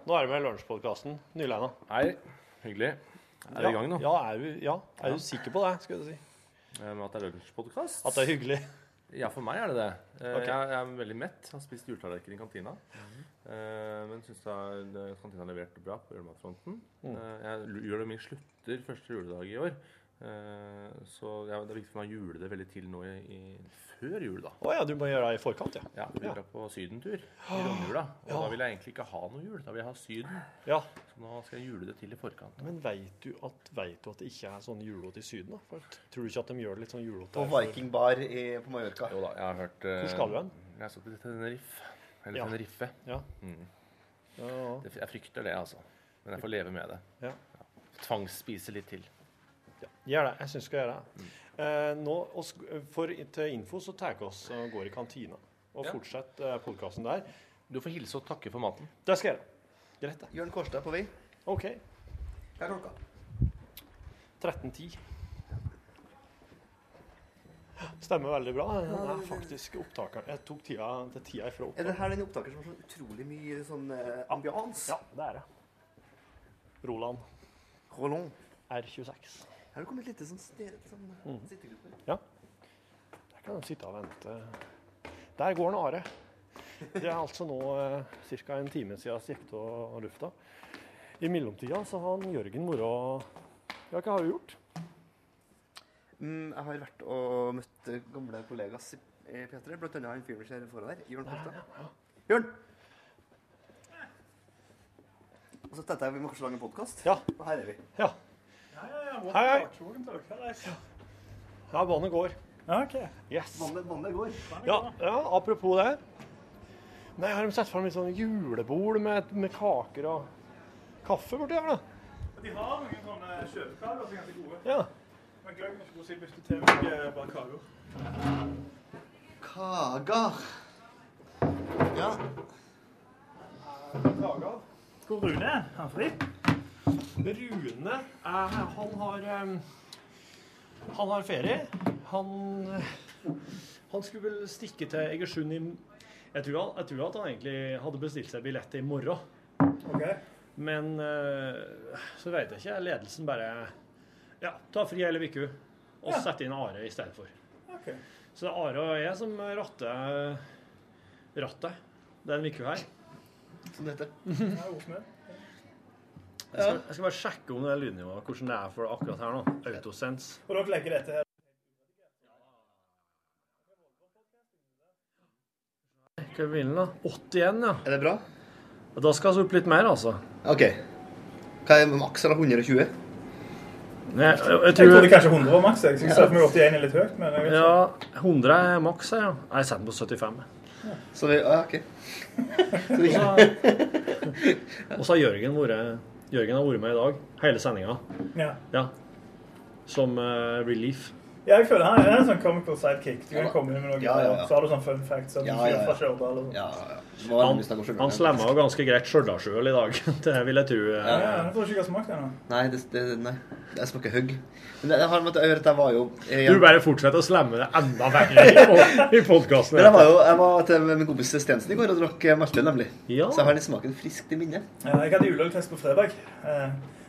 Nå er du med i Lunsjpodkasten. Nyleina. Hei, hyggelig. Er det i gang nå? Ja, er du, ja, er du sikker på det? skulle jeg si? Men at det er lunsjpodkast? At det er hyggelig? Ja, for meg er det det. Eh, Ok. Jeg, jeg er veldig mett. Har spist juletallerken i kantina. Eh, men syns kantina har levert bra på julematfronten. Eh, jeg lu- gjør det min slutter første juledag i år. Eh, så ja, det er viktig for meg å jule det veldig til nå i, i, før jul, da. Å ja, du må gjøre det i forkant, ja. Ja, Vi drar på sydentur i romjula. Og da vil jeg egentlig ikke ha noe jul. Da vil jeg ha Syden. ja. Så nå skal jeg jule det til i forkant. Men veit du, at- vet du at det ikke er sånn julete i Syden? da? For tror du ikke at de gjør det litt sånn julete? På vikingbar på Mallorca. Jo da, jeg har hørt uh, Hvor skal du hen? Jeg skal til Tenerife. Eller Ja. Tenerife. Ja. Mm. Ja, ja. Jeg frykter det, altså. Men jeg får leve med det. Ja. Tvangsspise litt til. Ja. Gjør det. Jeg syns du skal gjøre det. Eh, nå, oss, for, til info så tar vi oss og går i kantina og Ja. fortsetter eh, podkasten der. Du får hilse og takke for maten. Det skal jeg gjøre. Greit, det. Jørn Kårstad på vei. OK. Hva er klokka? 13.10. Stemmer veldig bra. Den er faktisk opptakeren. Jeg tok tida til tida ifra Er det her den opptaker som har så utrolig mye sånn eh, ambians? Ja, det er det. Roland Roland. R26. Her har det kommet litt sånn sted, sånn Mm. sittegruppe. Der kan de sitte og vente. Der går den Are. Det er altså nå eh, ca. en time siden gikk av lufta. I mellomtida så har han Jørgen Moro. Ja, hva har du gjort? Mm, jeg har vært og møtt eh, gamle kollegas i i P3, blant annet han fyren vi ser foran der, Jørn Kårstad. Jørn! Og så tenkte jeg vi må kanskje lage en podkast. Ja. Og her er vi. Ja. Hei, hei. Ja, vannet går. Yes. Vannet, vannet går. Ja, ja, apropos det. Nei, har de satt fram sånn julebord med, med kaker og kaffe borti her, da? De har noen sånne kjøpekaker som er ganske gode. Ja. Men glem ikke å si hvis du eh, bare kaker. Kager. Ja. Kager. Hvor Rune er? Han fri? Rune, eh, han har em, Han har ferie. Han, han skulle vel stikke til Egersund i jeg tror, han, jeg tror at han egentlig hadde bestilt seg billett i morgen. Okay. Men eh, så vet jeg ikke. Ledelsen bare Ja, ta fri hele uka og Ja. sette inn Are i stedet for. Okay. Så det er Are og jeg som ratter rattet den uka her. Som dette. Jeg er. Jeg skal, jeg skal bare sjekke om det er lydnivået, hvordan det er for akkurat her nå. Autosense. Og dere legger dette her Hva vil den da? 81, ja. Er det bra? Da skal vi opp litt mer, altså. OK. Hva er maks eller 120? Nei, jeg, jeg Jeg tror trodde kanskje 100 var maks. Jeg syns meg 81 er litt høyt, men jeg vet ikke. Ja, 100 er maks, ja. Jeg setter den på 75. Så vi, ja, OK. Så vi, Og så har Jørgen vært Jørgen har vært med i dag, hele sendinga. Ja. Ja. Som uh, relief. Ja, jeg føler han er en sånn comical sidekick. Du kan komme inn med noe, Ja, ja, ja. så har du sånn fun facts. så Ja, ja, ja. fra Kjørdal, og ja, ja. Han, Stjørdal. han slemma jo ganske greit Stjørdalsøl i dag. Det vil jeg tro. eh. Ja, ja, jeg tror ikke jeg har smakt det ennå. Nei, det, det, nei. Jeg smaker hugg. Men det, har at jeg hører at jeg var jo jeg, Du bare fortsetter å slemme det enda verre i, pod- i podkasten. Jeg var jo jeg var til min kompis Stensen i går og drakk Maltø, nemlig. Ja. Så jeg har litt smaken friskt i minnet. Ja, jeg hadde juleøltest på fredag. Eh,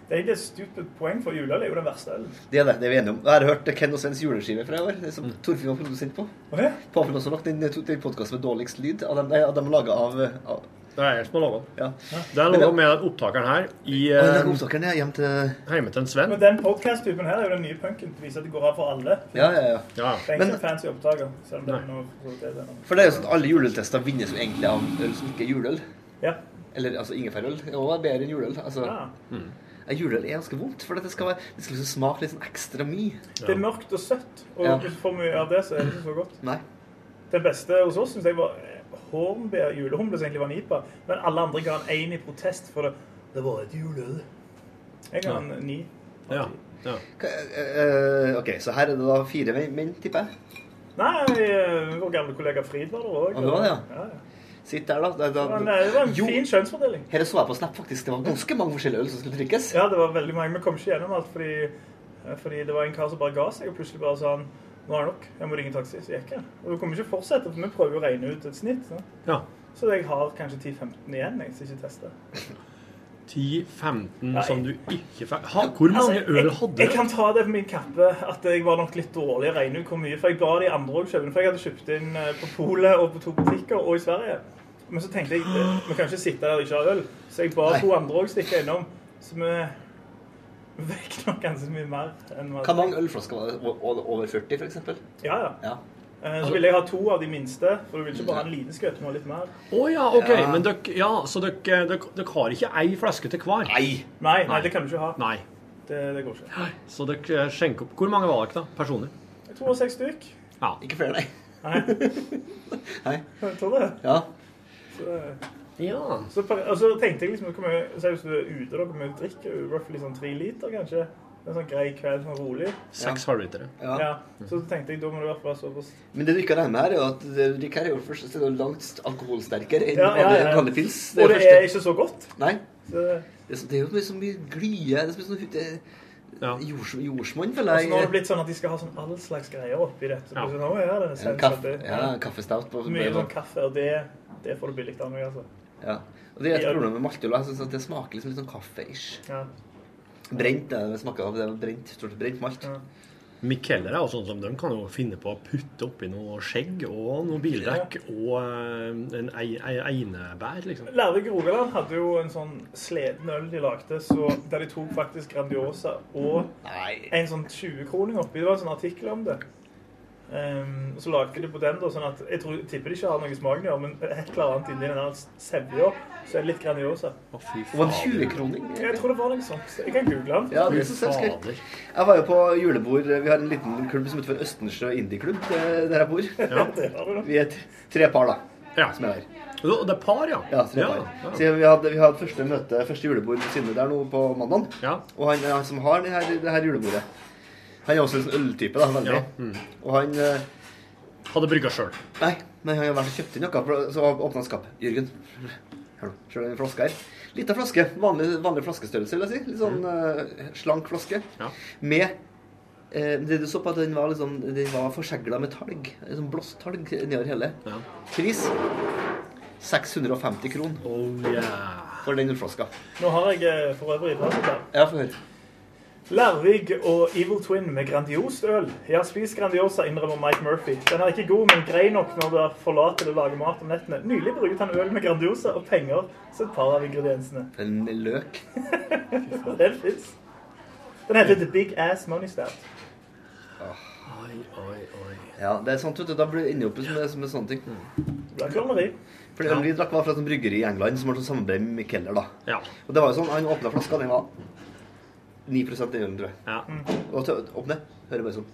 Det er egentlig et stupid poeng, for juleøl er jo den verste ølen. Det er det, det er vi enige om. Jeg har hørt Ken og Svens juleskive fra i år, det som Torfinn var produsent på. Okay. det? Har også lagt inn den podkasten med dårligst lyd av dem, av dem laga av, av Det er jeg som har laga den. Ja. Det er Men noe det- med opptakeren her i den eh, opptakeren er hjem til hjemme til en Sven. Men den podcast-typen her er jo den nye punken. Det viser at det går av for alle. Ja, ja, ja. Ja. Det er Men- ikke en fancy opptaker. Selv om det er noe for det er det. For det er jo sånn at alle juleøltester vinnes jo egentlig av øl som ikke er juleøl. Ja. Eller altså ingefærøl. er bedre enn juleøl. Altså, ja. Ja, juleøl er ganske vondt, for det skal, være, det skal liksom smake litt sånn ekstra mye. Det er mørkt og søtt, og Ja. får mye av det, så er det ikke så godt. Nei. Det beste hos oss syns jeg var eh, hornbær julehumle, som egentlig var nipa. Men alle andre ga en én i protest for det. Det var et juleøl. Jeg ga en ni. Ja. ja. Eh, eh, OK, så her er det da fire menn, tipper jeg. Nei, eh, vår gamle kollega Frid var der òg. Han var det, ja. ja. ja. Sitt der, da. Det, Det var en, det, det var en Jo. fin kjønnsfordeling. her så jeg på Snap, faktisk. Det var ganske mange forskjellige øl som skulle drikkes. Ja, det var veldig mange. Vi kom ikke gjennom alt fordi, eh, fordi det var en kar som bare ga seg, og plutselig bare sa han nå er det nok, jeg må ringe taxi. Så gikk jeg. Og du kommer ikke fortsette, for vi prøver jo å regne ut et snitt. Så, ja. så jeg har kanskje 10-15 igjen, jeg, som ikke tester. 10-15 som du ikke fikk ha, Hvor mange Altså, øl hadde hadde jeg kan ta det på min kappe at jeg var nok litt dårlig å regne ut hvor mye. For jeg ba de andre òg kjøpe. For jeg hadde kjøpt inn eh, på polet og på to butikker og i Sverige. Men så tenkte jeg vi kan ikke sitte der og ikke ha øl. Så jeg ba Nei. to andre òg stikke innom. Så vi vekk nok ganske mye mer enn Hvor mange ølflasker var det? Over 40, for eksempel? Ja, ja. Ja. Eh, Så ville jeg ha to av de minste, for du vil ikke bare ha en liten skvett, men litt mer. Å ja, OK. Ja. Men dere, ja, så dere, dere, dere har ikke ei flaske til hver? Nei! Nei, nei, det kan du ikke ha. Nei. Det, det går ikke. Så dere skjenker opp Hvor mange var dere, da? Personer? Jeg tror det var seks stykk. Ja. Ikke flere, nei. Nei, nei. jeg tror det. Ja. Så, ja. så, og så tenkte jeg liksom, mye- så hvis du er ute, da, hvor mye drikker du? Roughly sånn tre liter, kanskje? En sånn grei kveld, sånn rolig. Seks halvlitere. ja. Ja. Så tenkte jeg, da må du i hvert fall være såpass Men det du ikke har med her, er jo at det her, er jo først og det langt alkoholsterkere enn Ja, ja, ja. vanlig pils. Og det første. er ikke så godt. Nei. Så, Det er, så, det er jo så mye glye. Det er så mye sånn Ja. jords, jordsmonn, føler Jeg... nå har det blitt sånn at de skal ha sånn all slags greier oppi dette. Ja. Så, nå, ja, det er En kaffe, ja, kaffestout på Mye sånn kaffe, og det, det får du billig av meg, altså. Ja. Og det er et problem med maltøl. Jeg det smaker liksom litt sånn kaffe-ish. Ja. Brent det det smaker av. Det er brent, stort brent malt. Ja. Mikkeller og sånn som de kan jo finne på å putte oppi noe skjegg og noe bildekk og eh, en ei- ei- einebær, liksom. Lærvik Rogaland hadde jo en sånn sleden øl de lagde, så der de tok faktisk Grandiosa og Nei. en sånn 20-kroning oppi. Det var en sånn artikkel om det. Ehm, og så lagde de på den, da, sånn at jeg, tror, tipper de ikke har noe i smaken, ja, men et eller annet inni den der sevja, så er det litt Grandiosa. Å, fy en fader. 20-kroning? Jeg tror det var noe sånt. Jeg kan google den. Ja, det jeg er så fader. Jeg var jo på julebord. Vi har en liten klubb som heter for Østensjø Indieklubb, det- der jeg bor. Det da. Vi er tre par, da, Ja. som er her. Det er par, ja? Ja, tre ja. par. Så vi hadde, vi hadde første møte, første julebord siden der nå på mandag. ja. Og han, han som har det her, det her julebordet, han er også en øltype, da, veldig. Ja, mm. Og han eh, Hadde brygga sjøl. Nei, men han har vært og kjøpt inn noe, så åpna han skapet. Jørgen, hør nå, ser du den flaska her? Lita flaske. Vanlig, vanlig flaskestørrelse, vil jeg si. Litt sånn eh, slank flaske. Ja. Med eh, Det du så på at den var liksom Den var forsegla med talg. En sånn blåstalg nedover hele. Ja. Pris 650 kroner Oh yeah. for den ølflaska. Nå har jeg eh, for øvrig fasit her. Ja, få høre. Lærvig og Evil Twin med Grandiost øl. Ja, spis Grandiosa, innrømmer Mike Murphy. Den er ikke god, men grei nok når du er forlater det å lage mat om nettene. Nylig brukte han øl med Grandiosa og penger som et par av ingrediensene. En løk. Den fins. Den heter The Big Ass Money Stout. Oi, oi, oi. Ja, det er sant, vet du. Da blir det inne opp med, med sånne ting. Det er klovneri. For det vi drakk var fra et bryggeri i England som har sånn samarbeid med Keller, da. Ja. Og det var jo sånn, han åpna flaska, den var 9% i ølen, tror jeg. ja. Og til å åpne, hører bare sånn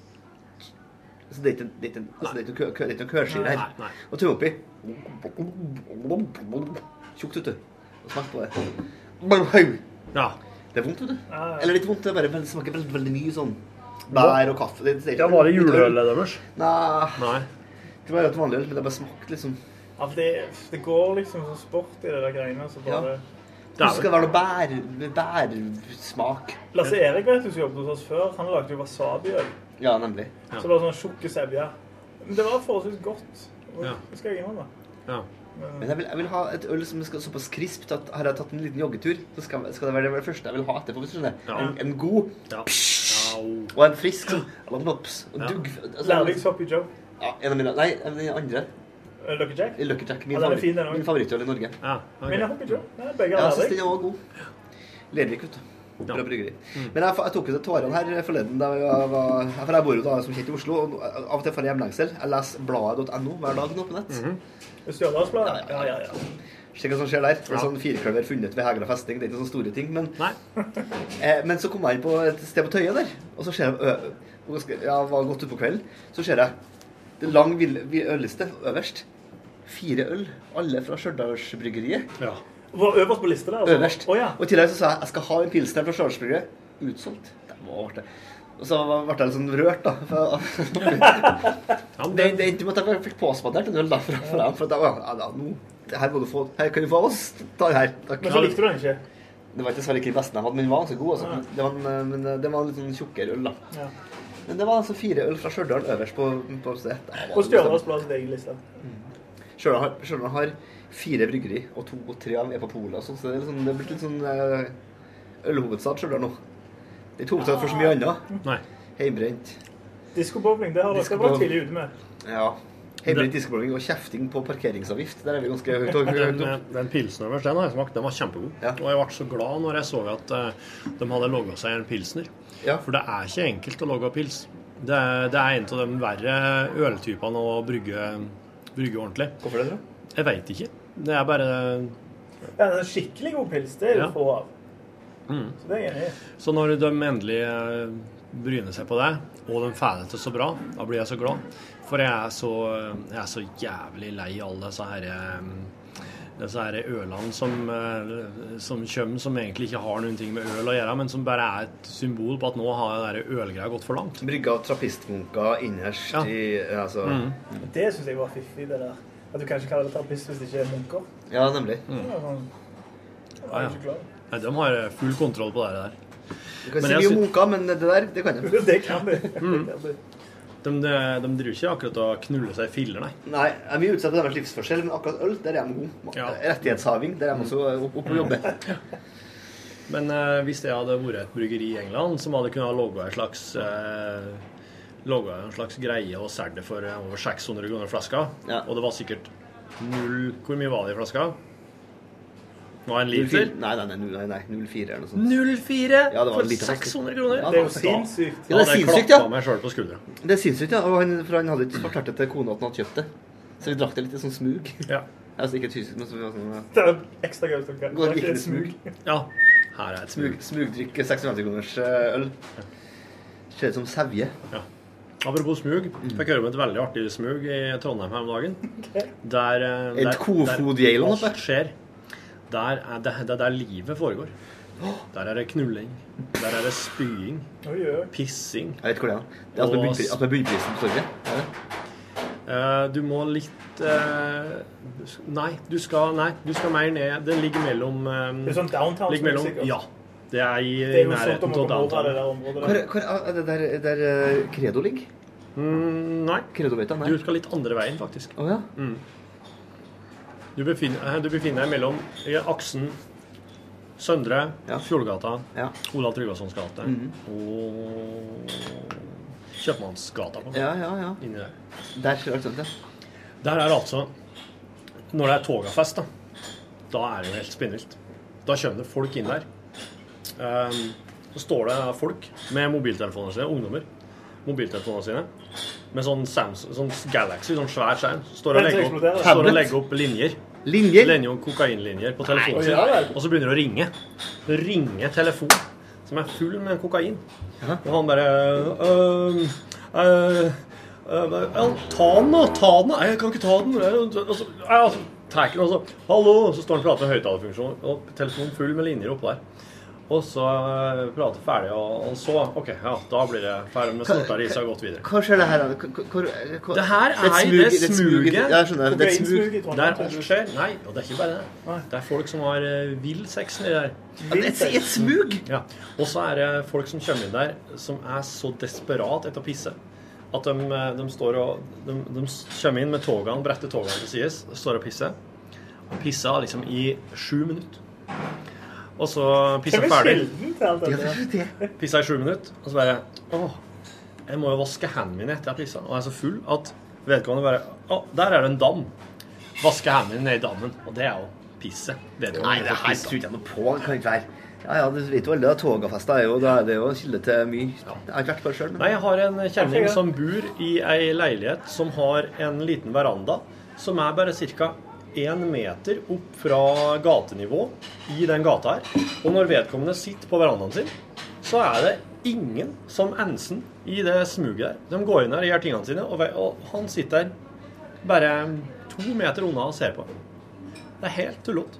Så det er ikke, det er ikke, altså, det er ikke, noe kø- kø- det er ikke noe kørskyr her. Nei, nei. Og tømme oppi. Tjukt, vet du. Og smak på det. ja. Det er vondt, vet du. Ja, ja. Eller litt vondt, det bare smaker veldig, veldig mye sånn bær og kaffe. Det, det, Ja, var det juleølet deres? Nei, Nei. det var jo et vanlig øl, men det bare smakte liksom Ja, det, det går liksom som sport i det der greiene. Så bare... Det skal være noe bær, bærsmak. Lasse Erik vet du som jobbet hos oss før, han lagde jo wasabiøl. Ja, nemlig. Så det var sånn tjukke sevje. Men det var forholdsvis godt. Ja. Det skal jeg innrømme. Ja. Men jeg vil, jeg vil ha et øl som er såpass krispt at har jeg tatt en liten joggetur, så skal, skal det være det første jeg vil ha etterpå. hvis du skjønner. Ja. En, en god Ja. Au. og en frisk sånn Lops og Ja. dugg. Altså, Joe. ja, en av mine Nei, en av de andre. Eh, Lucky Jack. Lucky Jack. Min, Ja, er favoritt, fin, min favorittøl i Norge. Ja, okay. Men jeg håper ikke det. begge Ja, er jeg syns den var god. Lervik, vet du. Ja. Bra bryggeri. Men jeg, jeg tok ut tårene her forleden. Da jeg, var, for jeg bor jo da som kjent i Oslo, og av og til får jeg hjemlengsel. Jeg leser bladet.no hver dag nå på nett. Stjørdalsbladet? Ja, ja, ja. Se hva som skjer der. Ja. sånn Firkløver funnet ved Hegra festning. Det er ikke sånne store ting. Men, eh, men så kom jeg inn på et sted på Tøyen der, og så ser jeg ø, og ganske- Ja, var godt utpå kvelden. Så ser jeg det er lang ølliste øverst. Fire øl, alle fra Stjørdalsbryggeriet. Ja. Var øverst på lista der? altså? Øverst. Oh, ja. Og i tillegg så sa jeg jeg skal ha en pilsner fra Stjørdalsbryggeriet. Utsolgt. Det var det. Og så ble jeg litt sånn rørt, da. Det, det, det endte med at jeg fikk påspandert en øl da, fra, dem. For da ja, da, nå, det her må du få. Her kan du få oss. Ta den her. Takk. Men så likte du den ikke? Det var ikke dessverre ikke den beste jeg hadde, men den var ganske god. Altså. Det var en, eh, men eh, det var en litt sånn tjukkere øl, da. Ja. Men det var altså fire øl fra Stjørdal øverst på, på stedet. Og Stjørdals plass Stjørdalsbladets egen liste. om han har fire bryggeri, og to og tre av dem er på polet. sånn, Så det er, liksom, det er blitt litt sånn eh, ølhovedstad Stjørdal nå. Det er ikke hovedstad for så mye annet. nei. Heimbrent. Diskobowling, det har dere vært tidlig ute med. Ja. Heimbrent diskobowling og kjefting på parkeringsavgift. Der er vi ganske høyt høyt Den, den pilsen øverst, den har jeg smakt. Den var kjempegod. Ja. Og jeg ble så glad når jeg så at eh, de hadde logga seg en pilsner. Ja. For det er ikke enkelt å logge pils. Det det er en av de verre øltypene å brygge, brygge ordentlig. Hvorfor det, da? Jeg veit ikke. Det er bare Ja, det er skikkelig god pils, det er Ja. få av. Mm. Så det er jeg enig i. Så når de endelig eh, bryner seg på det, og de får det til så bra, da blir jeg så glad. For jeg er så, jeg er så jævlig lei alle disse her eh, disse her ølene som, eh, som kommer, som egentlig ikke har noen ting med øl å gjøre, men som bare er et symbol på at nå har den ølgreia gått for langt. Brygga trappistmunker innerst Ja. i altså, Det syns jeg var fiffig, det der. At du kanskje kaller det trappist hvis det ikke er munker. Ja, nemlig. Var sånn, Ja, ja. Nei, de har full kontroll på det der. Du kan Men si mye om munker, men det der, det kan de. Det kan de. Det kan du. De, de, de driver ikke akkurat og knuller seg i filler, nei. Nei, jeg er mye utsatt for deres livsforskjell, men akkurat øl, der er de gode. Ja. Rettighetshaving, der er de også oppe opp og jobber. Men eh, hvis det hadde vært et bryggeri i England som hadde kunnet logge en slags eh, logge en slags greie og solgt det for over 600 kroner flaska, Ja. og det var sikkert null Hvor mye var det i flaska? Det var en liter? 04 Nei, nei, nei, nei, nei 04 eller noe sånt. 04 Ja, for en liter flaske. 600 kroner? Ja, Det er jo sinnssykt. Ja, det er sinnssykt, ja. meg selv på skuldra. Det er sinnssykt, ja. Og han, for han hadde ikke fortalt det til kona at han hadde kjøpt det. Så vi drakk det litt i sånn smug. Ja. Altså ikke tysk, men så vi var sånn ja. Det er ekstra gøy. å Gå og drikke et litt smug. ja. Her er et Smug, smug. smugdrikk 56 kroners eh, øl. Ser ut som sevje. Apropos smug. Mm. Fikk høre om et veldig artig smug i Trondheim her om dagen. Der, der, Et der- kofodjeilen der alt skjer. Der er det, det er der livet foregår. Der er det knulling. Der er det spying. Pissing. Jeg vet hvor det er. Det er altså med bunnpri- altså med bunnprisen på torget. Er det? Eh, du må litt eh, Nei, du skal, nei, du skal mer ned. Den ligger mellom, eh, Det er sånn downtown ligger mellom sikkert. Ja. Det er i, Det er jo sånt nærheten å av det downtown. der området. Hvor, der. hvor er det der, der eh, Credo ligger? Mm, nei, Credo vet jeg, nei. du skal litt andre veien, faktisk. Å ja. Du befinner, eh, du befinner deg mellom i aksen Søndre, Ja. Fjordgata, Ja. Olav Tryggvasons gate og Kjøpmannsgata. Ja, ja, ja. Inni der. Der skjer alt. Der er altså Når det er togafest, da, da er det jo helt spinnvilt. Da kommer det folk inn der. Um, så står det folk med mobiltelefonene sine, ungdommer, mobiltelefonene sine, med sånn, Samsung, sånn Galaxy, sånn svær skjerm. Står og legger opp, står og legger opp linjer. Linjer. Linjer kokainlinjer på telefonen sin. ja. Og så begynner det å ringe. Det ringer telefon som er full med kokain. Og han bare øh, øh, øh, Ta den, da! Ta den! Nei, jeg kan ikke ta den. Og så, ja, så den, og så Hallo! Så står han og prater med høyttalerfunksjon, og telefonen full med linjer oppå der. Og så prate ferdig, og, og så OK, ja, da blir det ferdig med snortarisa og gått videre. Hva skjer det her? da? Det her et er smug- det et smug- smuget. Ja, skjønner. Det er et smug. Kokainsmug i Der alt skjer. Nei, og det er ikke bare det. Det er folk som har uh, vill sex nedi der. Er et, et smug! Ja. Og så er det folk som kommer inn der, som er så desperat etter å pisse. At de, eh, de står og de, de kommer inn med togene, bretter togene til sides, står og pisser. Og pisser liksom i sju minutter. Og så er ferdig. er. Pisser i sju minutter. Og så bare Å, jeg må jo vaske hendene mine etter jeg har pissa. Og jeg er så full at vedkommende bare Å, der er det en dam. Vaske hendene mine ned i dammen. Og det er jo pisset. Nei, det her pissa. tror ikke jeg noe på. Det kan ikke være. Ja, ja, du vet jo alle togafester er jo, da er det jo en kilde til mye. Jeg har ikke vært på det sjøl, men Nei, jeg har en kjenning som bor i ei leilighet som har en liten veranda som er bare ca. én meter opp fra gatenivå i den gata her. Og når vedkommende sitter på verandaen sin, så er det ingen som ensen i det smuget der. De går inn her og gjør tingene sine, og, og han sitter der bare to meter unna og ser på. Det er helt tullete.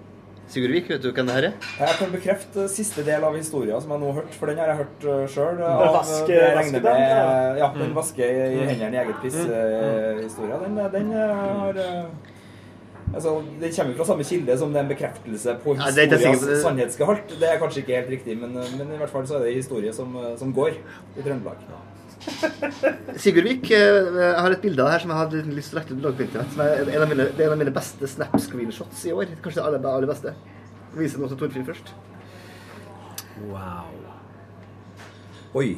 Sigurd Vik, vet du hvem det her er? Jeg kan bekrefte siste del av historien som jeg nå har hørt, for den har jeg hørt sjøl. vaske- det jeg regner med Ja, Mm. den vaske i hendene i eget piss-historia. Den, den eh, har eh, Altså, Det kommer fra samme kilde som det er en bekreftelse på Ja, det historias sannhetsgehalt. Det er kanskje ikke helt riktig, men, men i hvert fall så er det historie som, som går i Trøndelag. Sigurd Vik. eh, Jeg har et bilde av det her som jeg hadde lyst til å legge ut på internett. Som er en av mine, det er en av mine beste snap-screenshots i år. Kanskje det aller, aller beste. Jeg viser noe til Torfinn først. Wow. Oi.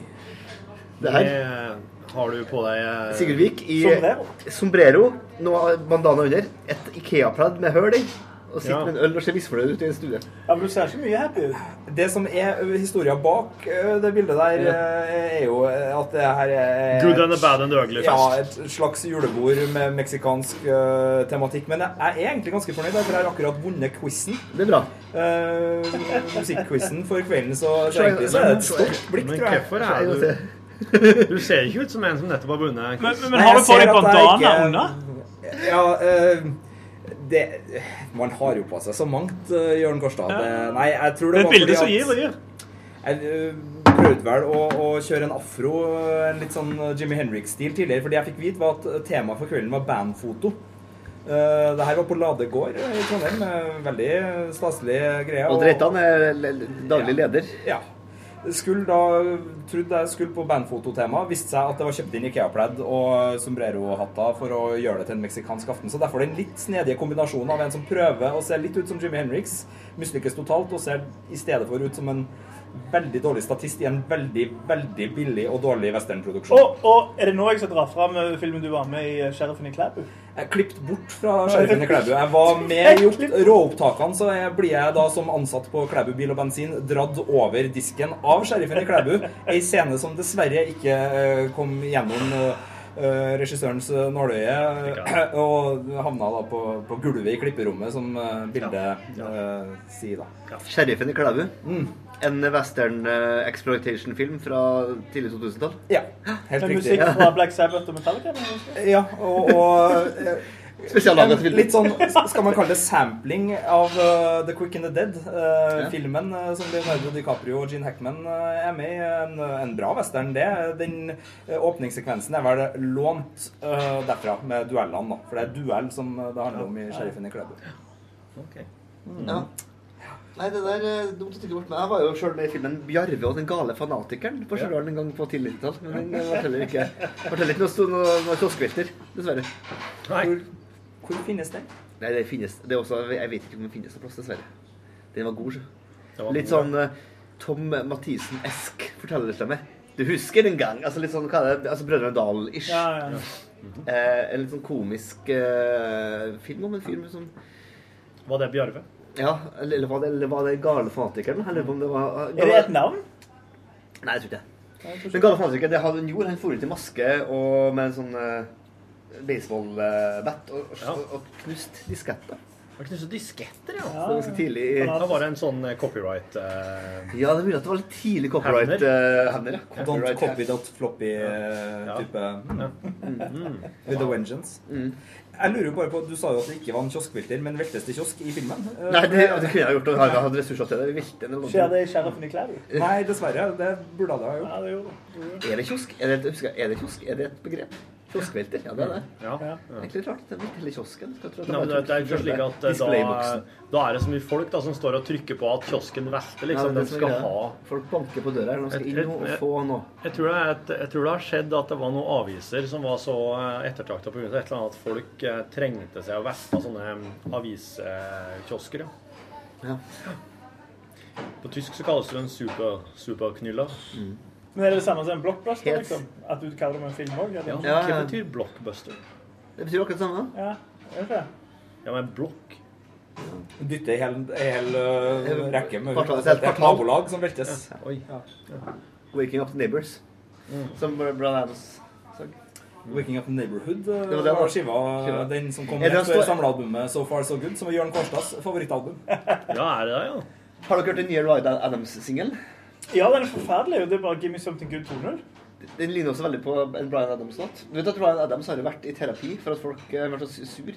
Det her. Har du på deg eh, Sigurd Vik i Sombrero. sombrero, noe bandana under, et Ikea-pledd med høl i, og sitter Ja. med en øl og ser misfornøyd ut i en stue. Ja, men du ser ikke mye happy ut. Det som er historien bak det bildet der, ja. er jo at det her er Good and the bad and the ugly Ja, et slags julebord med meksikansk uh, tematikk. Men jeg er egentlig ganske fornøyd, for jeg har akkurat vunnet quizen. Det er bra. Uh, Musikkquizen for kvelden, så, så egentlig så er det et stort blikk, tror jeg. hvorfor Jeg er du. Du ser ikke ut som en som nettopp har vunnet. Men, men, men har du på deg bandana under? Ja, uh, det Man har jo på seg så mangt, eh, Jørn Kårstad. Det- Nei, jeg tror Det det er var et bilde fordi som at- gir og gir. Jeg øh, prøvde vel å, å kjøre en afro, en litt sånn Jimmy Henrik-stil tidligere, For det jeg fikk vite var at temaet for kvelden var bandfoto. Uh, det her var på Lade gård i Trondheim. eh, Veldig staselig greie. Odd Reitan er daglig leder. Ja. Skulle da, trodde jeg skulle på bandfototema. Viste seg at det var kjøpt inn Ikea-pledd og sombrero-hatter for å gjøre det til en meksikansk aften. Så derfor den litt snedige kombinasjonen av en som prøver å se litt ut som Jimmy Henriks, mislykkes totalt, og ser i stedet for ut som en veldig dårlig statist i en veldig, veldig billig og dårlig westernproduksjon. Og, og er det nå jeg skal dra fram eh, filmen du var med i, eh, 'Sheriffen i Klæbu'? Jeg klippet bort fra Sheriffen i Klæbu. Jeg var med i råopptakene, så jeg blir jeg da som ansatt på Klæbu bil og bensin dratt over disken av Sheriffen i Klæbu. Ei scene som dessverre ikke eh, kom gjennom regissørens nåløye, og havna da på, på gulvet i klipperommet, som bildet bildet Ja. sier da. Sheriffen i Klæbu. Mm. En western eh, exploitation-film fra tidlig 2000-tall. Ja, helt Med riktig. musikk fra Black Sabbath og Metallica? Ja, og, og eh, Litt sånn, skal man kalle det sampling av uh, The Quick and the Dead. uh, Ja. Filmen uh, som Leonardo DiCaprio og Gene Hackman uh, er med i. En, en bra western, det. Den uh, åpningssekvensen er vel lånt uh, derfra, med duellene. da. For det er duell som det handler om i Sheriffen i Klæbu. Ja. Nei, det der er dumt å bort. Men jeg var jo sjøl med i filmen 'Bjarve og den gale fanatikeren' på Stjørdal en gang på tidlig 90-tall. Men den forteller ikke forteller ikke noe, noe, noe kioskvelter, dessverre. Nei. Hvor, hvor finnes den? Nei, det finnes det er også, Jeg vet ikke om den finnes noe plass, dessverre. Den var god, så. Var Litt god, sånn eh, Tom Mathisen-esk fortellerstemme. Du husker en gang? Altså litt sånn, hva er det? Altså Brødrene Dal-ish. Ja, ja. Eh, en litt sånn komisk eh, film om en fyr med sånn Var det Bjarve? Ja, eller, var det, eller var det Gale fanatikeren? Eller om det var Er det et navn? Nei, jeg tror ikke det. Den gale fanatikeren, det hadde han gjorde. Han for ut i maske og med en sånn uh, baseballbat og, Ja. og, og knust disketter. Han knuste disketter, ja. ja. var ganske tidlig Da var det en sånn eh, copyright uh, Ja, det er mulig at det var litt tidlig copyright Hevner. uh. Ja. Don't Copyright copy that floppy-type With a vengeance. Mm. Jeg lurer jo bare på, Du sa jo at det ikke var en kioskvelter, men veltes det kiosk i filmen? Nei, det, det kunne jeg gjort. Og hadde hatt ressurser til det. Vi velte en eller Skjer det i Sheriffen i Klæbu? Nei, dessverre. Det burde det ha gjort. Ja, det gjorde. Er det kiosk? Er det, et- er det kiosk? Er det et begrep? Kioskvelter? Ja, det er det. Ja. Ja. Egentlig rart. Det hele kiosken. Skal tro at Nei, men det, er ikke slik at eh, da, da er det så mye folk da, som står og trykker på at kiosken velter. Liksom. Ja, De er skal ha Folk banker på døra. De skal inn og få noe. jeg tror, det jeg tror det har skjedd at det var noen aviser som var så ettertrakta pga. et eller annet at folk eh, trengte seg å velte sånne eh, aviskiosker. Ja. Ja. På tysk så kalles det en super, superknyller. Men er det det samme som en blockbuster? Helt. liksom? At du kaller det en film òg? Ja, Ja. Ja, Hva betyr blockbuster? Det betyr akkurat det samme. ja. Er det? Ja, men blokk Dytte en hel, hel uh, rekke med Det er et kvartal. nabolag som veltes. Oi. Waking Up the Neighbors. Som Brad Adams sang. Waking Up Neighborhood øh, Det var det, var skiva, Skiva. den som kom Er det rett før samlealbumet So Far So Good, som var Jørn Kårstads favorittalbum. Ja, er det det, ja? Har dere hørt den nye Ride Adams-singelen? Ja, den er forferdelig. Det er bare 'Give me something good' 2.0. Den ligner også veldig på en Bryan Adams-låt. Du vet at Bryan Adams har jo vært i terapi for at folk har vært så sur.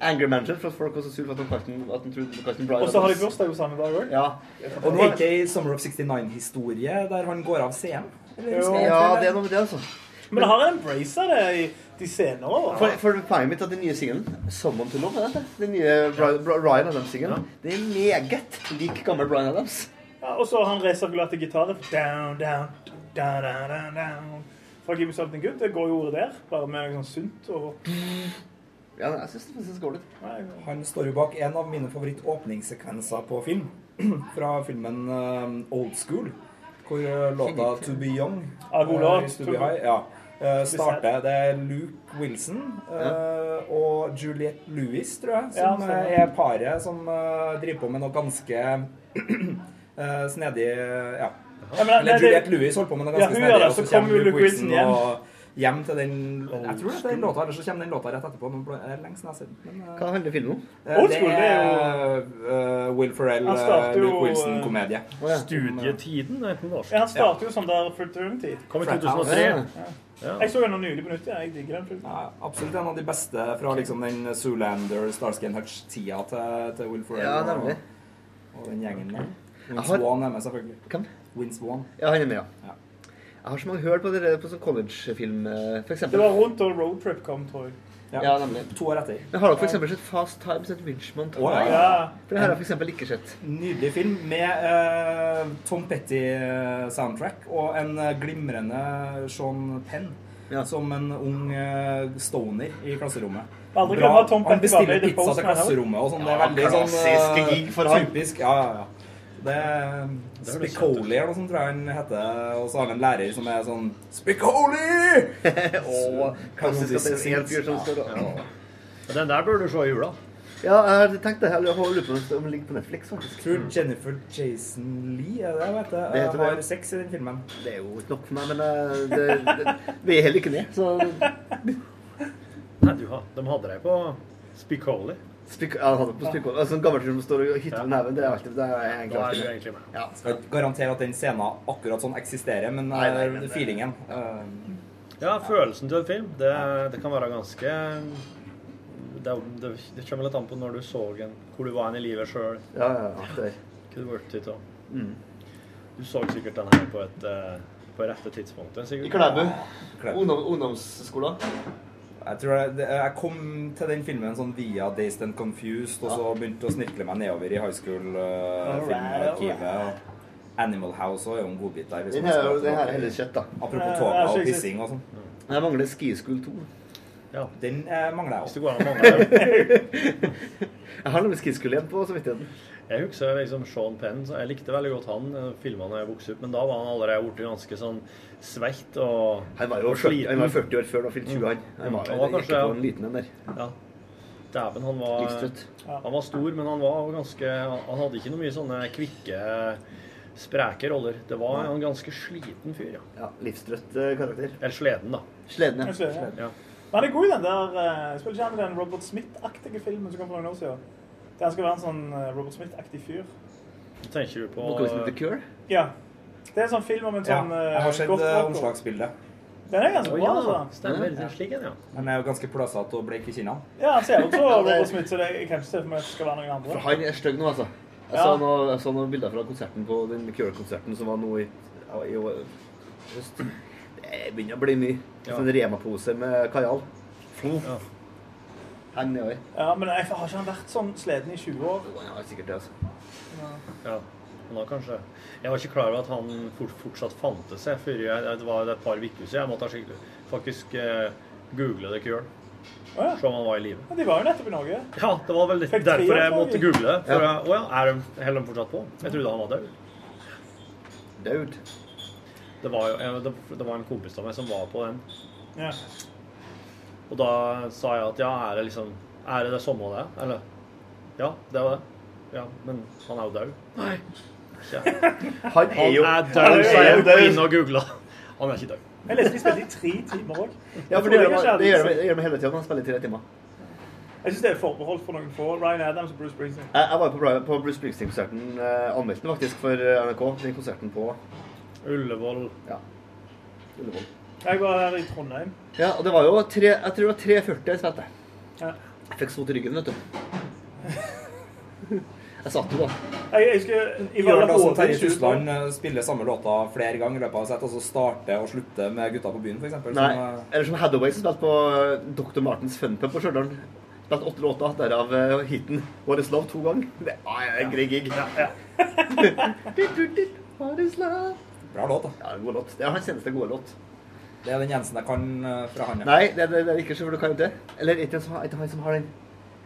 Anger Manager for at folk var så sur for at han kalte den- den Bryan Og så har de Adams. bursdag jo samme dag òg. Ja. Og nå er det ikke ei Summer of 69-historie der han går av scenen? Ja, det er noe med det, altså. Men det har en embrace det i de senere år. For, for poenget mitt er at den nye singelen, 'Someone to Love', er det? den nye Bri- Bri- Adams-singelen, det er meget lik gammel Bryan Adams. Ja, og så har han resirkulerte gitarer. Down, down, down, down, down, down. Fra 'Give me something good'. Det går jo ordet der. Bare med noe sånn sunt og Ja, jeg syns det faktisk går litt. Han står jo bak en av mine favorittåpningssekvenser på film. Fra filmen eh, Old School, hvor eh, låta 'To Be Young' Ja, god låt. To Be High, ja, eh, starter. Det er Luke Wilson eh, og Juliette Lewis, tror jeg, som er paret som driver på med noe ganske eh, snedig Ja. Ja, men det- Eller det- Juliette Lewis holdt på med det ganske ja, snedig, og så kommer Luke Wilson hjem. og hjem til den Jeg tror det er den låta, eller så kommer den låta rett etterpå. Nå ble- er lenge siden jeg har sett den. eh, Hva handler filmen om? Eh, Old det School, det er eh, Will Ferrell, uh, Luke Wilson-komedie. Studietiden er på norsk. Ja, han starter jo sånn der Fraternity. Kom i 2003. Ja. Ja. Jeg så den nå nylig på nytt. Jeg digger den filmen. Ja, absolutt en av de beste fra liksom den Zoolander, Starsky Hutch-tida til, til Will Ferrell Ja, og, og den gjengen der. Har- Vaughn er med, selvfølgelig. Hvem? Vince Vaughn. Ja, han er med, ja. Ja. Jeg har så mange hørt på det på sånn collegefilm, f.eks. for Det var rundt da Roadtrip kom, tror jeg. Ja. Ja, nemlig. To år etter. Men har dere eksempel sett Fast Times at Richmond? Oh, ja. Ja. For det her har jeg eksempel ikke sett. Nydelig film med uh, Tom Petty-soundtrack og en eh, glimrende Sean Penn. Ja. Som en ung uh, stoner i klasserommet. Aldri Bra. Tom Han bestiller pizza til klasserommet og sånn. Ja, Det er veldig sånn eh, han. Typisk. Ja, ja, ja. Det er Spicoli eller noe sånt, tror jeg han heter. Og så har vi en lærer som er sånn Spicoli! Og klassisk Den der bør du se i jula. Ja, jeg tenkte heller å Jeg på om den ligger på Netflix, faktisk. Tror Jennifer Jason Lee er det, vet. Det heter har sex i den filmen. Det er jo ikke nok for meg, men eh, det, det, vi er heller ikke det. Så Nei, du, ha- de hadde deg på Spicoli. Spik, ja, han hadde på spikk, altså, En gammel som står og hytter med neven, det er alltid det er egentlig er alltid egentlig med. Ja. Skal ikke garantere at den scenen akkurat sånn eksisterer, men, Nei, nei, eh, men feelingen eh, Ja, følelsen til en film, det, det kan være ganske det, det, det kommer litt an på når du så en, hvor du var i livet sjøl, Ja, ja, ja. Hva du til. og- Mm. Du så sikkert den her på et eh, på rette tidspunktet. I. Klæbu. Ungdom, ungdomsskolen. Jeg tror jeg, jeg kom til den filmen sånn via Dazed and Confused, og så begynte å snirkle meg nedover i high school-filmarkivet. Uh, Animal House også er jo en godbit der. Den her, her er heller kjøtt, da. Apropos toga og pissing og sånn. Jeg mangler Ski School 2. Ja, Den eh, mangler jeg det òg. Jeg har nemlig Skiskull igjen på samvittigheten. Jeg husker liksom Sean Penn, så jeg likte veldig godt han eh, filmene da jeg vokste opp, men da var han allerede blitt ganske sånn sveitt og Han var jo og 40, han var 40 år før han fylte 20, han. Han var, Han var ikke kanskje- på en liten en der. Ja. Dæven, han var Han var stor, men han var ganske Han hadde ikke noe mye sånne kvikke, spreke roller. Det var en ganske sliten fyr, ja. Ja, livstrøtt eh, karakter. Eller sleden, da. Sleden, ja. Sleden, det. Ja. Men han er god i den der uh, Spiller ikke han i den Robert Smith-aktige filmen som kom for noen år siden? Han skal være en sånn eh, Robert Smith-aktig fyr. Tenker du på Noe som The Cure. Ja. Det er en sånn film om en sånn jeg har sett eh, omslagsbildet. Den er ganske bra, altså. stemmer. Den slik ja. Han er jo ganske plassete og blek i kinnene. Ja, han ser ut som Robert Smith, så det, jeg kan ikke se for meg at det skal være noen andre. For han er stygg nå, altså. Jeg Ja. så, noe, jeg så noen bilder fra konserten på den Cure-konserten som var nå i, i, i høst. Det begynner å bli mye. Ja. Sånn Rema-pose med kajal. Ja. Heng òg. Ja, men jeg, har ikke han vært sånn sleden i 20 år? Jo, han har sikkert det, altså. ja. Han har kanskje Jeg var ikke klar over at han fort, fortsatt fantes jeg, før jeg, det var et par uker siden. Jeg måtte faktisk eh, google det Cure. Å ja. Se om han var i live. Ja, de var jo nettopp i Norge. Ja, det var vel derfor jeg måtte google det. For Ja. jeg, å ja, er de, holder de fortsatt på? Jeg trodde han var død. Død? Det var, jo, det, det var en kompis av meg som var på den. Ja. Og da sa jeg at ja, er det liksom Er det det samme det? Eller Ja, det var det. Ja, men han er jo død. Nei. Ja. Han er Han jo er død, sa jeg på inn og googla. Han er ikke død. Jeg leste de spilte i tre timer òg. Ja, for det gjør de- det gjør de- det hele tida han spiller i tre timer. Jeg syns det er forbeholdt for noen få. Ryan Adams og Bruce Springsteen. Jeg, jeg var på, på Bruce Springsteen-konserten, eh, anmeldte den faktisk for eh, NRK. Den konserten på Ullevål. ja, Ullevål. Jeg var her i Trondheim. Ja, og det var jo tre, jeg tror det var 3,40 jeg spilte. Ja. Jeg fikk sot i ryggen, vet du. Jeg satt jo da. Jeg, jeg skulle, i Gjør det som Terje i 20. Tusland eh, spiller samme låta flere ganger i løpet av sett, og så starte og slutte med Gutta på byen, f.eks.? Nei, eller som Hathaway som spilte på eh, Dr. Martens Funpub på Stjørdal. Spilte åtte låter, derav hiten What is love to ganger. Det er ja, en grei gig. What is love? Bra låt, da. Ja, god låt. Det er hans eneste gode låt. Det er den eneste jeg kan eh, fra han. Nei, det, det, det er ikke så for du kan det. Eller er det ikke han, som har den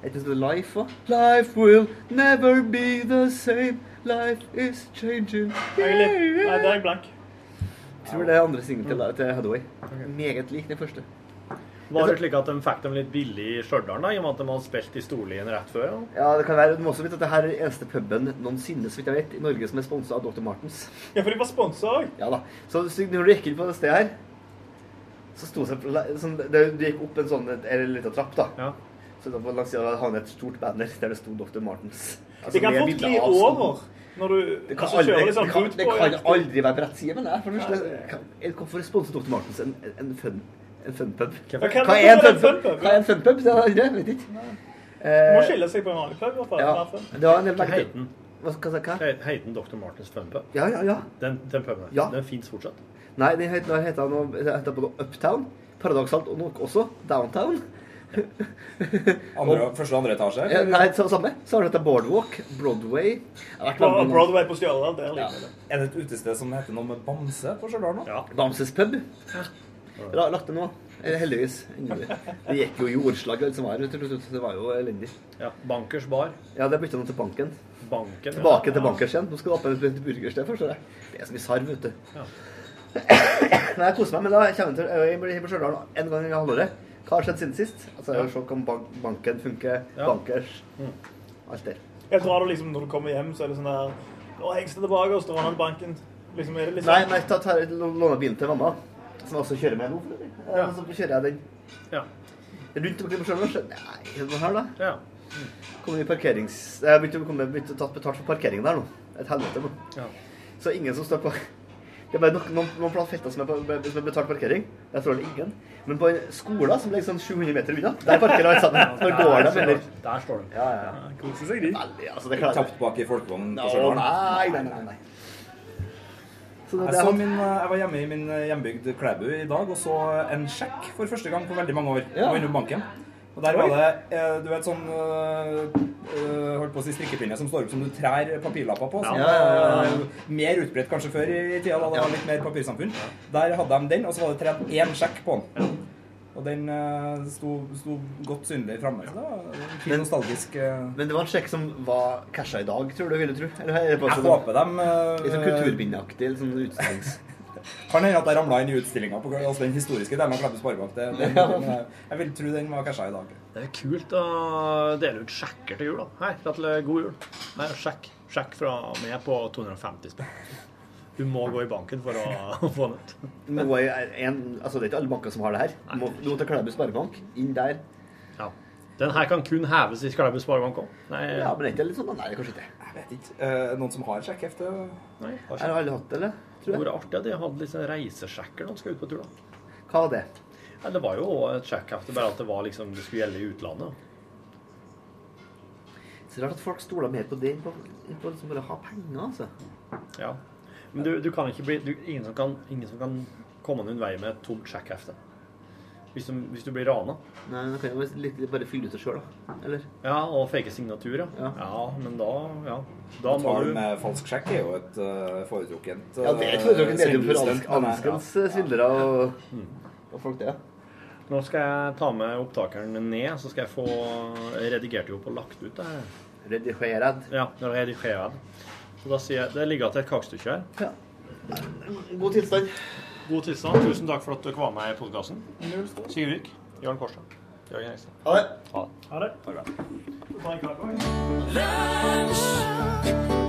Er det Life òg? Life will never be the same. Life is changing. Yeah, nei, det er jeg blank. Jeg tror det er andre singelen til, til Hathaway. Meget lik den første. Var det slik at de fikk dem litt billig i Stjørdal, i og med at de hadde spilt i Storlien rett før? Ja? Ja, det kan være, Du må også vite at det her er eneste puben noensinne så vidt jeg vet, i Norge som er sponsa av Dr. Martens. Ja, for de var sponsa òg. Ja da. Så så når du gikk inn på det stedet her, så sto det sånn, det, Du gikk opp en sånn en liten trapp, da. Ja. Så på langs sida hang det et stort banner der det sto Dr. Martens. Altså, Det kan fort gli bli sånn- over når du Det kan, altså, aldri, kjører det, litt sånn kan, fot det kan aldri være på rett side, men det er for det første Hvorfor sponser Dr. Martens en, en fun en funpub? Hva hva- er en funpub? Hva er en funpub? Det det, vet ikke. Du Eh, må skille seg på en vanlig pub. ja, det var en del Hva merke den? Hva skal jeg si? hva? Heter den Dr. Martens Funpub? Ja, ja, ja. Den, den puben. Ja. Den fins fortsatt? Nei, den heter, heter, heter både Uptown, paradoksalt og nok også Downtown. Andre, første og andre etasje? Ja, nei, så, samme. Så har du dette Boardwalk, Broadway Jeg har vært Bro- veldig mange- Broadway på Stjørdal, det liker jeg det. Er det et utested som heter noe med Bamse på Stjørdal nå? Ja. Bamses pub. Ja. lagt det nå. Eh, Heldigvis. Det gikk jo jordslag alt som var. Det var jo elendig. ja. Bankers bar. Ja, det bytta nå til banken. Banken. Tilbake til bankers igjen. Nå skal du åpne et burgersted, forstår jeg. Det er så mye sarv, vet du. Ja. Nei, jeg koser meg men da kommer Jeg til jeg blir på Stjørdal en gang i halvåret. Hva har skjedd siden sist? Altså, Ja. Se om bank banken funker, Ja. bankers Mm. Alt der. Jeg tror du liksom, Når du kommer hjem, så er det sånn der Nå hengs det tilbake og står han i banken. Liksom, er det litt Nei, sånn nei, ta, ta, låne bilen til mamma, som jeg også kjører med nå. Eh, Ja. Så kjører jeg den Ja. rundt omkring på Stjørdal. Nei, er det noe her, da? ja. Kommer i parkerings... Jeg har begynt å komme- begynt å tatt betalt for parkeringen der nå. Et helvete nå. Ja. Så ingen som står på Det er bare noen, noen, noen plan som som er betalt parkering. Jeg tror det er ingen. Men på en skole som ligger sånn 700 meter unna, der parkerer alle sammen. Der går de, eller Der står de. Ja, ja, ja. Koser seg, de. Veldig, altså. Det klarer Tapt bak i folkevognen på Stjørdal? nei, nei, nei, nei. Så det, Jeg, så min, jeg var hjemme i min hjembygd Klæbu i dag og så en sjekk for første gang på veldig mange år. Ja. Og innom banken. Og der var det eh, du vet sånn eh, holdt på å si strikkepinne som står opp som du trær papirlapper på. Som Ja, ja, ja, ja. mer utbredt kanskje før i tida da det var litt mer papirsamfunn. Der hadde de den, og så var det tredd én sjekk på den. Og den eh, sto, sto godt synlig framme. Så det var en fin nostalgisk eh, Men det var en sjekk som var casha i dag, tror du? Vil du tro? Eller er Jeg sånn- håper dem eh, Litt sånn kulturbindeaktig, litt sånn. Kan hende at jeg ramla inn i utstillinga på altså den historiske delen av Klæbu Sparebank. Det- det- eh, Jeg vil tro den var casha i dag. Det er kult å dele ut sjekker til jul, da. Hei, gratulerer, god jul. Her er sjekk. Sjekk fra meg på 250 spenn. Du må gå i banken for å få den ut. Altså, det er ikke alle banker som har det her. Du må, du må til Klæbu Sparebank. Inn der. Den her kan kun heves i Klæbu Sparebank òg. Ja, men er ikke litt sånn? Nei, kanskje ikke. Jeg vet ikke. Eh, noen som har sjekkhefte? nei, har Jeg alle hatt det, eller? Det Tror jeg. hadde artig at de hadde litt sånn reisesjekker når de skal ut på tur. da. Hva var det? Ja, det var jo et sjekkhefte, bare at det var liksom, det skulle gjelde i utlandet. Så rart at folk stoler mer på det enn på, enn på liksom bare å ha penger, altså. Ja. Men du, du kan ikke bli du, ingen, som kan, ingen som kan komme noen vei med et tomt sjekkhefte. Hvis, du, hvis du blir rana. Nei, da kan jeg jo bare fylle ut det sjøl, da. Eller? Ja, og fake signatur, ja. Ja. ja. men da Ja. Da må du med falsk sjekk er jo et uh, foretrukket Ja, det er et foretrukket medium for alskens svindlere og, og folk, det. Nå skal jeg ta med opptakeren ned, så skal jeg få redigert det opp og lagt ut det her. Redigerad. Ja, redigeret. Så da sier jeg Det ligger til et kakestykke her. Ja. God tilstand god tilstand. Tusen takk for at dere var med i podkasten. Sigurd Vik. Jørn Kårstad. Jørgen Hengstad. Ha det. Ha det. Ha det. Ha det.